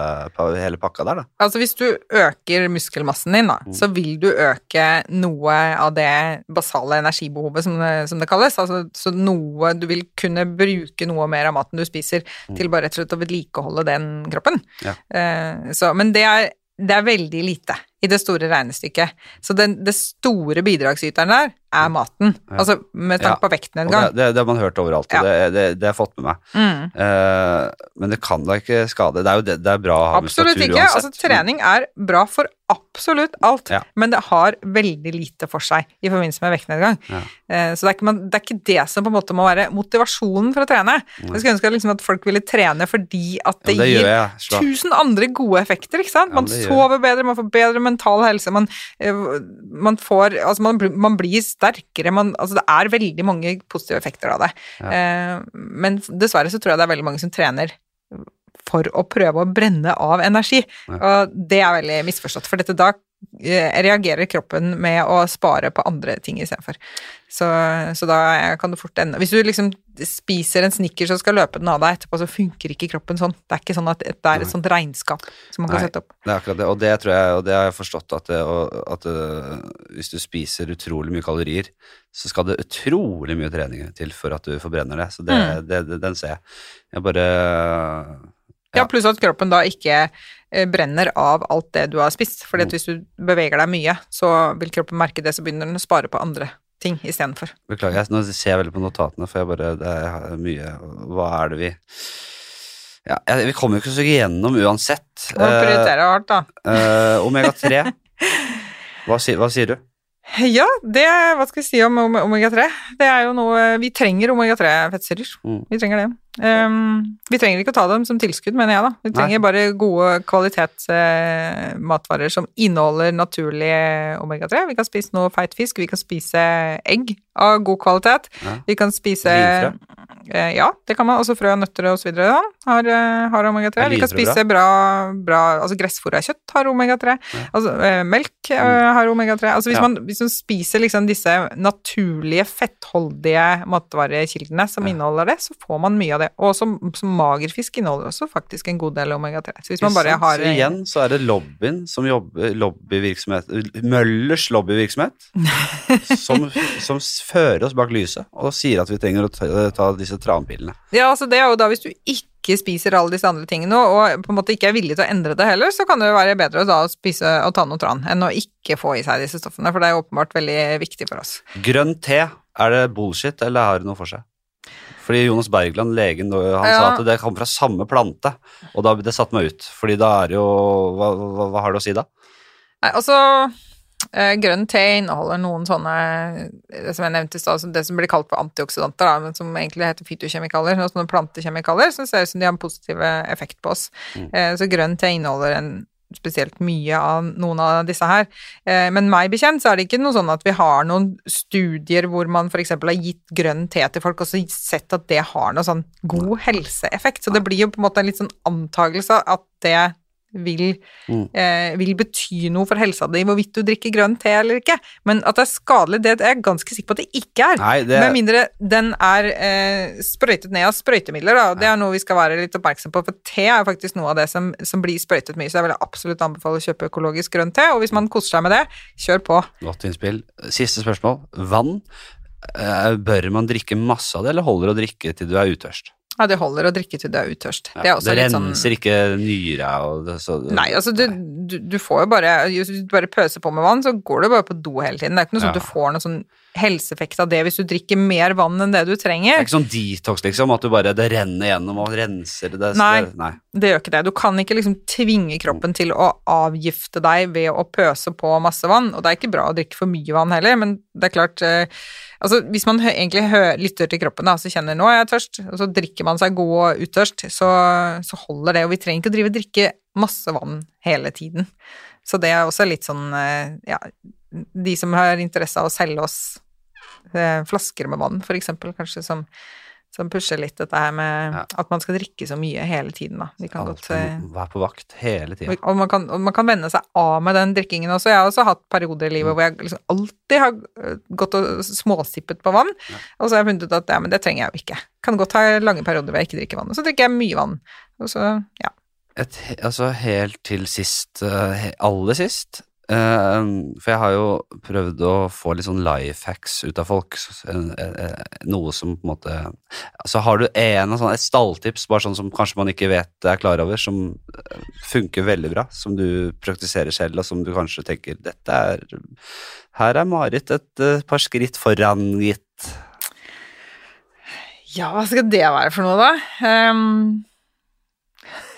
hele pakka der, da. Altså hvis du øker muskelmassen din, da, Mm. så vil du øke noe av det basale energibehovet, som det, som det kalles. Altså, så noe Du vil kunne bruke noe mer av maten du spiser, til bare rett og slett å vedlikeholde den kroppen. Mm. Ja. Uh, så, men det er, det er veldig lite. I det store regnestykket. Så den, det store bidragsyteren der er maten. Ja. Altså med tanke på vekten en vektnedgang. det, det har man hørt overalt, og Ja. det, har jeg fått med meg. Mm. Eh, men det kan da ikke skade. Det er jo det, det er bra å ha Absolutt muskulatur ikke. uansett. Altså, trening er bra for absolutt alt, Ja. men det har veldig lite for seg i forbindelse med vektnedgang. Eh, Så det er, ikke, man, det er ikke det som på en måte må være motivasjonen for å trene. Jeg skulle ønske liksom at folk ville trene fordi at det, gir jeg. Tusen andre gode effekter, Man sover bedre, man får bedre mental helse, man, eh, man får Altså, man, man blir sterkere, man Altså, det er veldig mange positive effekter av det. Ja. Eh, Men dessverre så tror jeg det er veldig mange som trener for å prøve å brenne av energi, Ja. og det er veldig misforstått, for dette da reagerer kroppen med å spare på andre ting istedenfor. Så, så da kan du fort ende Hvis du liksom spiser en Snickers og skal løpe den av deg etterpå, så funker ikke kroppen sånn. Det er ikke sånn at det er et sånt regnskap som man kan Nei. sette opp. Det er akkurat det, og det tror jeg, og det har jeg forstått at, det, at det, hvis du spiser utrolig mye kalorier, så skal det utrolig mye trening til for at du forbrenner det. Så det, Mm. det, det, den ser jeg. Jeg bare Ja, Ja. pluss at kroppen da ikke eh, brenner av alt det du har spist. Fordi at Mm. hvis du beveger deg mye, så vil kroppen merke det, så begynner den å spare på andre ting istedenfor. Beklager, jeg, nå ser jeg veldig på notatene, for jeg bare Det er mye Hva er det vi ja, Vi kommer jo ikke så igjennom uansett. Må prioritere hardt, da. Uh, Omega-3, hva, si, hva sier du? Ja, det Hva skal vi si om om- omega-3? Det er jo noe Vi trenger omega-3-fettsyrer. Mm. Vi trenger det. Ehm, vi trenger ikke å ta dem som tilskudd, mener jeg, da. Vi Nei. trenger bare gode kvalitetsmatvarer som inneholder naturlig omega-3. Vi kan spise noe feit fisk, vi kan spise egg av god kvalitet. Ja. Vi kan spise? Eh, ja, det kan man. Også frø, nøtter og så videre da, har, eh, har omega-3. Er Vi kan spise bra, bra Altså gressfôra kjøtt har omega-3. Ja. Altså eh, melk eh, har omega-3. Altså hvis, Ja. man, hvis man spiser liksom disse naturlige, fettholdige matvarekildene som Ja. inneholder det, så får man mye av det. Og som, som magerfisk inneholder også faktisk en god del omega-3. Så hvis man bare har Så igjen så er det lobbyen som jobber lobbyvirksomhet Møllers lobbyvirksomhet som, som fører oss bak lyset og sier at vi trenger å ta, ta disse tranpillene. Ja, altså det er jo da hvis du ikke spiser alle disse andre tingene, og på en måte ikke er villig til å endre det heller, så kan det jo være bedre å da spise og ta noe tran enn å ikke få i seg disse stoffene, for det er jo åpenbart veldig viktig for oss. Grønn te, er det bullshit, eller har det noe for seg? Fordi Jonas Bergland, legen, han Ja. sa at det kom fra samme plante, og da, det satte meg ut. Fordi da er det jo Hva, hva, hva har det å si, da? Nei, altså eh, Grønn te inneholder noen sånne det som jeg nevnte i stad, det som blir kalt for antioksidanter, da, men som egentlig heter fytokjemikalier, sånne plantekjemikalier som ser ut som de har en positiv effekt på oss. Mm. Eh, så grønn te inneholder en spesielt mye av noen av disse her. Eh, Men meg bekjent så er det ikke noe sånn at vi har noen studier hvor man f.eks. har gitt grønn te til folk og så sett at det har noe sånn god helseeffekt. Så det blir jo på en måte en litt sånn antagelse at det vil, Mm. eh, vil bety noe for helsa di hvorvidt du drikker grønn te eller ikke. Men at det er skadelig, det er jeg ganske sikker på at det ikke er. Nei, det Med mindre den er eh, sprøytet ned av sprøytemidler, da. og Det er noe vi skal være litt oppmerksom på, for te er jo faktisk noe av det som, som blir sprøytet mye, så jeg vil absolutt anbefale å kjøpe økologisk grønn te, og hvis man koser seg med det, kjør på. Godt innspill. Siste spørsmål. Vann. Eh, Bør man drikke masse av det, eller holder det å drikke til du er utørst? Ja, det holder å drikke til du er utørst. det er det sånn renser ikke nyra og så, Nei, altså du, du, du får jo bare Hvis du bare pøser på med vann, så går du bare på do hele tiden. Det er ikke noe sånn at Ja. du får noe sånn helseeffekt av det hvis du drikker mer vann enn det du trenger. Det er ikke sånn detox, liksom, at du bare det renner gjennom og renser det. Nei. nei. Det gjør ikke det. Du kan ikke liksom tvinge kroppen til å avgifte deg ved å pøse på masse vann, og det er ikke bra å drikke for mye vann heller, men det er klart eh, Altså, hvis man egentlig lytter til kroppen, og så kjenner 'nå er jeg tørst', og så drikker man seg god og utørst, så, så holder det, og vi trenger ikke å drive og drikke masse vann hele tiden. Så det er også litt sånn eh, Ja, de som har interesse av å selge oss flasker med vann, eksempel, kanskje, som som pusher litt dette her med Ja. at man skal drikke så mye hele tiden, da. Vi kan godt Være på vakt hele tida. og man, kan, og man kan vende seg av med den drikkingen også. Jeg har også hatt perioder i livet hvor jeg liksom alltid har eh, gått og småsippet på vann, Ja. og så har jeg funnet ut at ja, men det trenger jeg jo ikke. Kan godt ha lange perioder hvor jeg ikke drikker vann. Og så drikker jeg mye vann. Og så, ja. Et, altså helt til sist, eh, aller sist, Eh, for jeg har jo prøvd å få litt sånn life hacks ut av folk. eh, eh, Noe som på en måte Så har du en av sånne, et stalltips, bare sånn som kanskje man ikke vet er klar over, som eh, funker veldig bra, som du praktiserer selv, og som du kanskje tenker Dette er Her er Marit et eh, par skritt foran, gitt. Ja, hva skal det være for noe, da? Ehm,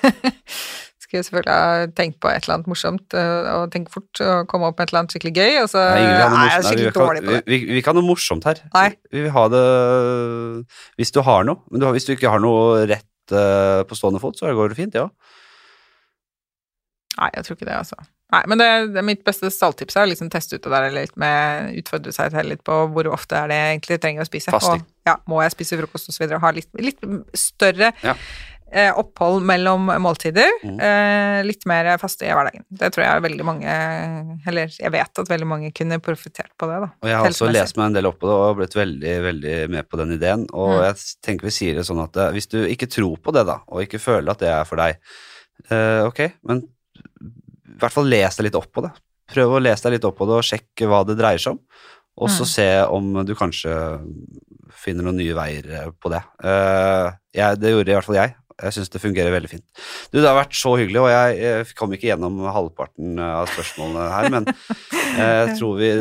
skulle selvfølgelig ha tenkt på et eller annet morsomt eh, og tenke fort og komme opp med et eller annet skikkelig gøy, og så Nei, er jeg nei, skikkelig vi dårlig på det. Vi, vi, vi kan ha noe morsomt her. Nei. Vi vil ha det hvis du har noe. Men du hvis du ikke har noe rett uh, på stående fot, så går det fint, det ja. òg. Nei, jeg tror ikke det, altså. Nei, men det, det er mitt beste stalltips er å liksom teste ut det der litt med Utfordre seg selv litt på hvor ofte er det jeg egentlig trenger å spise. Fasting. Og ja, må jeg spise frokost og så videre. Ha litt, litt større Ja. Eh, opphold mellom måltider. Mm. Eh, litt mer faste i hverdagen. Det tror jeg veldig mange Eller jeg vet at veldig mange kunne profitert på det, da. Og jeg har også lest meg en del opp på det og blitt veldig veldig med på den ideen. Og Mm. jeg tenker vi sier det sånn at eh, hvis du ikke tror på det, da, og ikke føler at det er for deg, eh, ok, men i hvert fall les deg litt opp på det. Prøv å lese deg litt opp på det og sjekke hva det dreier seg om. Og så Mm. se om du kanskje finner noen nye veier på det. Jeg, det gjorde i hvert fall jeg. Jeg syns det fungerer veldig fint. Du, Det har vært så hyggelig, og jeg, jeg kom ikke gjennom halvparten av spørsmålene her, men eh, jeg tror vi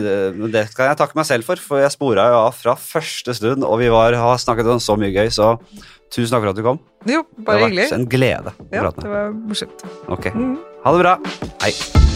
Det skal jeg takke meg selv for, for jeg spora jo av fra første stund, og vi var, har snakket om så mye gøy, så tusen takk for at du kom. Jo, Det bare vært hyggelig. en glede å Ja, prate det var morsomt. Ok, Mm. ha det bra. Hei.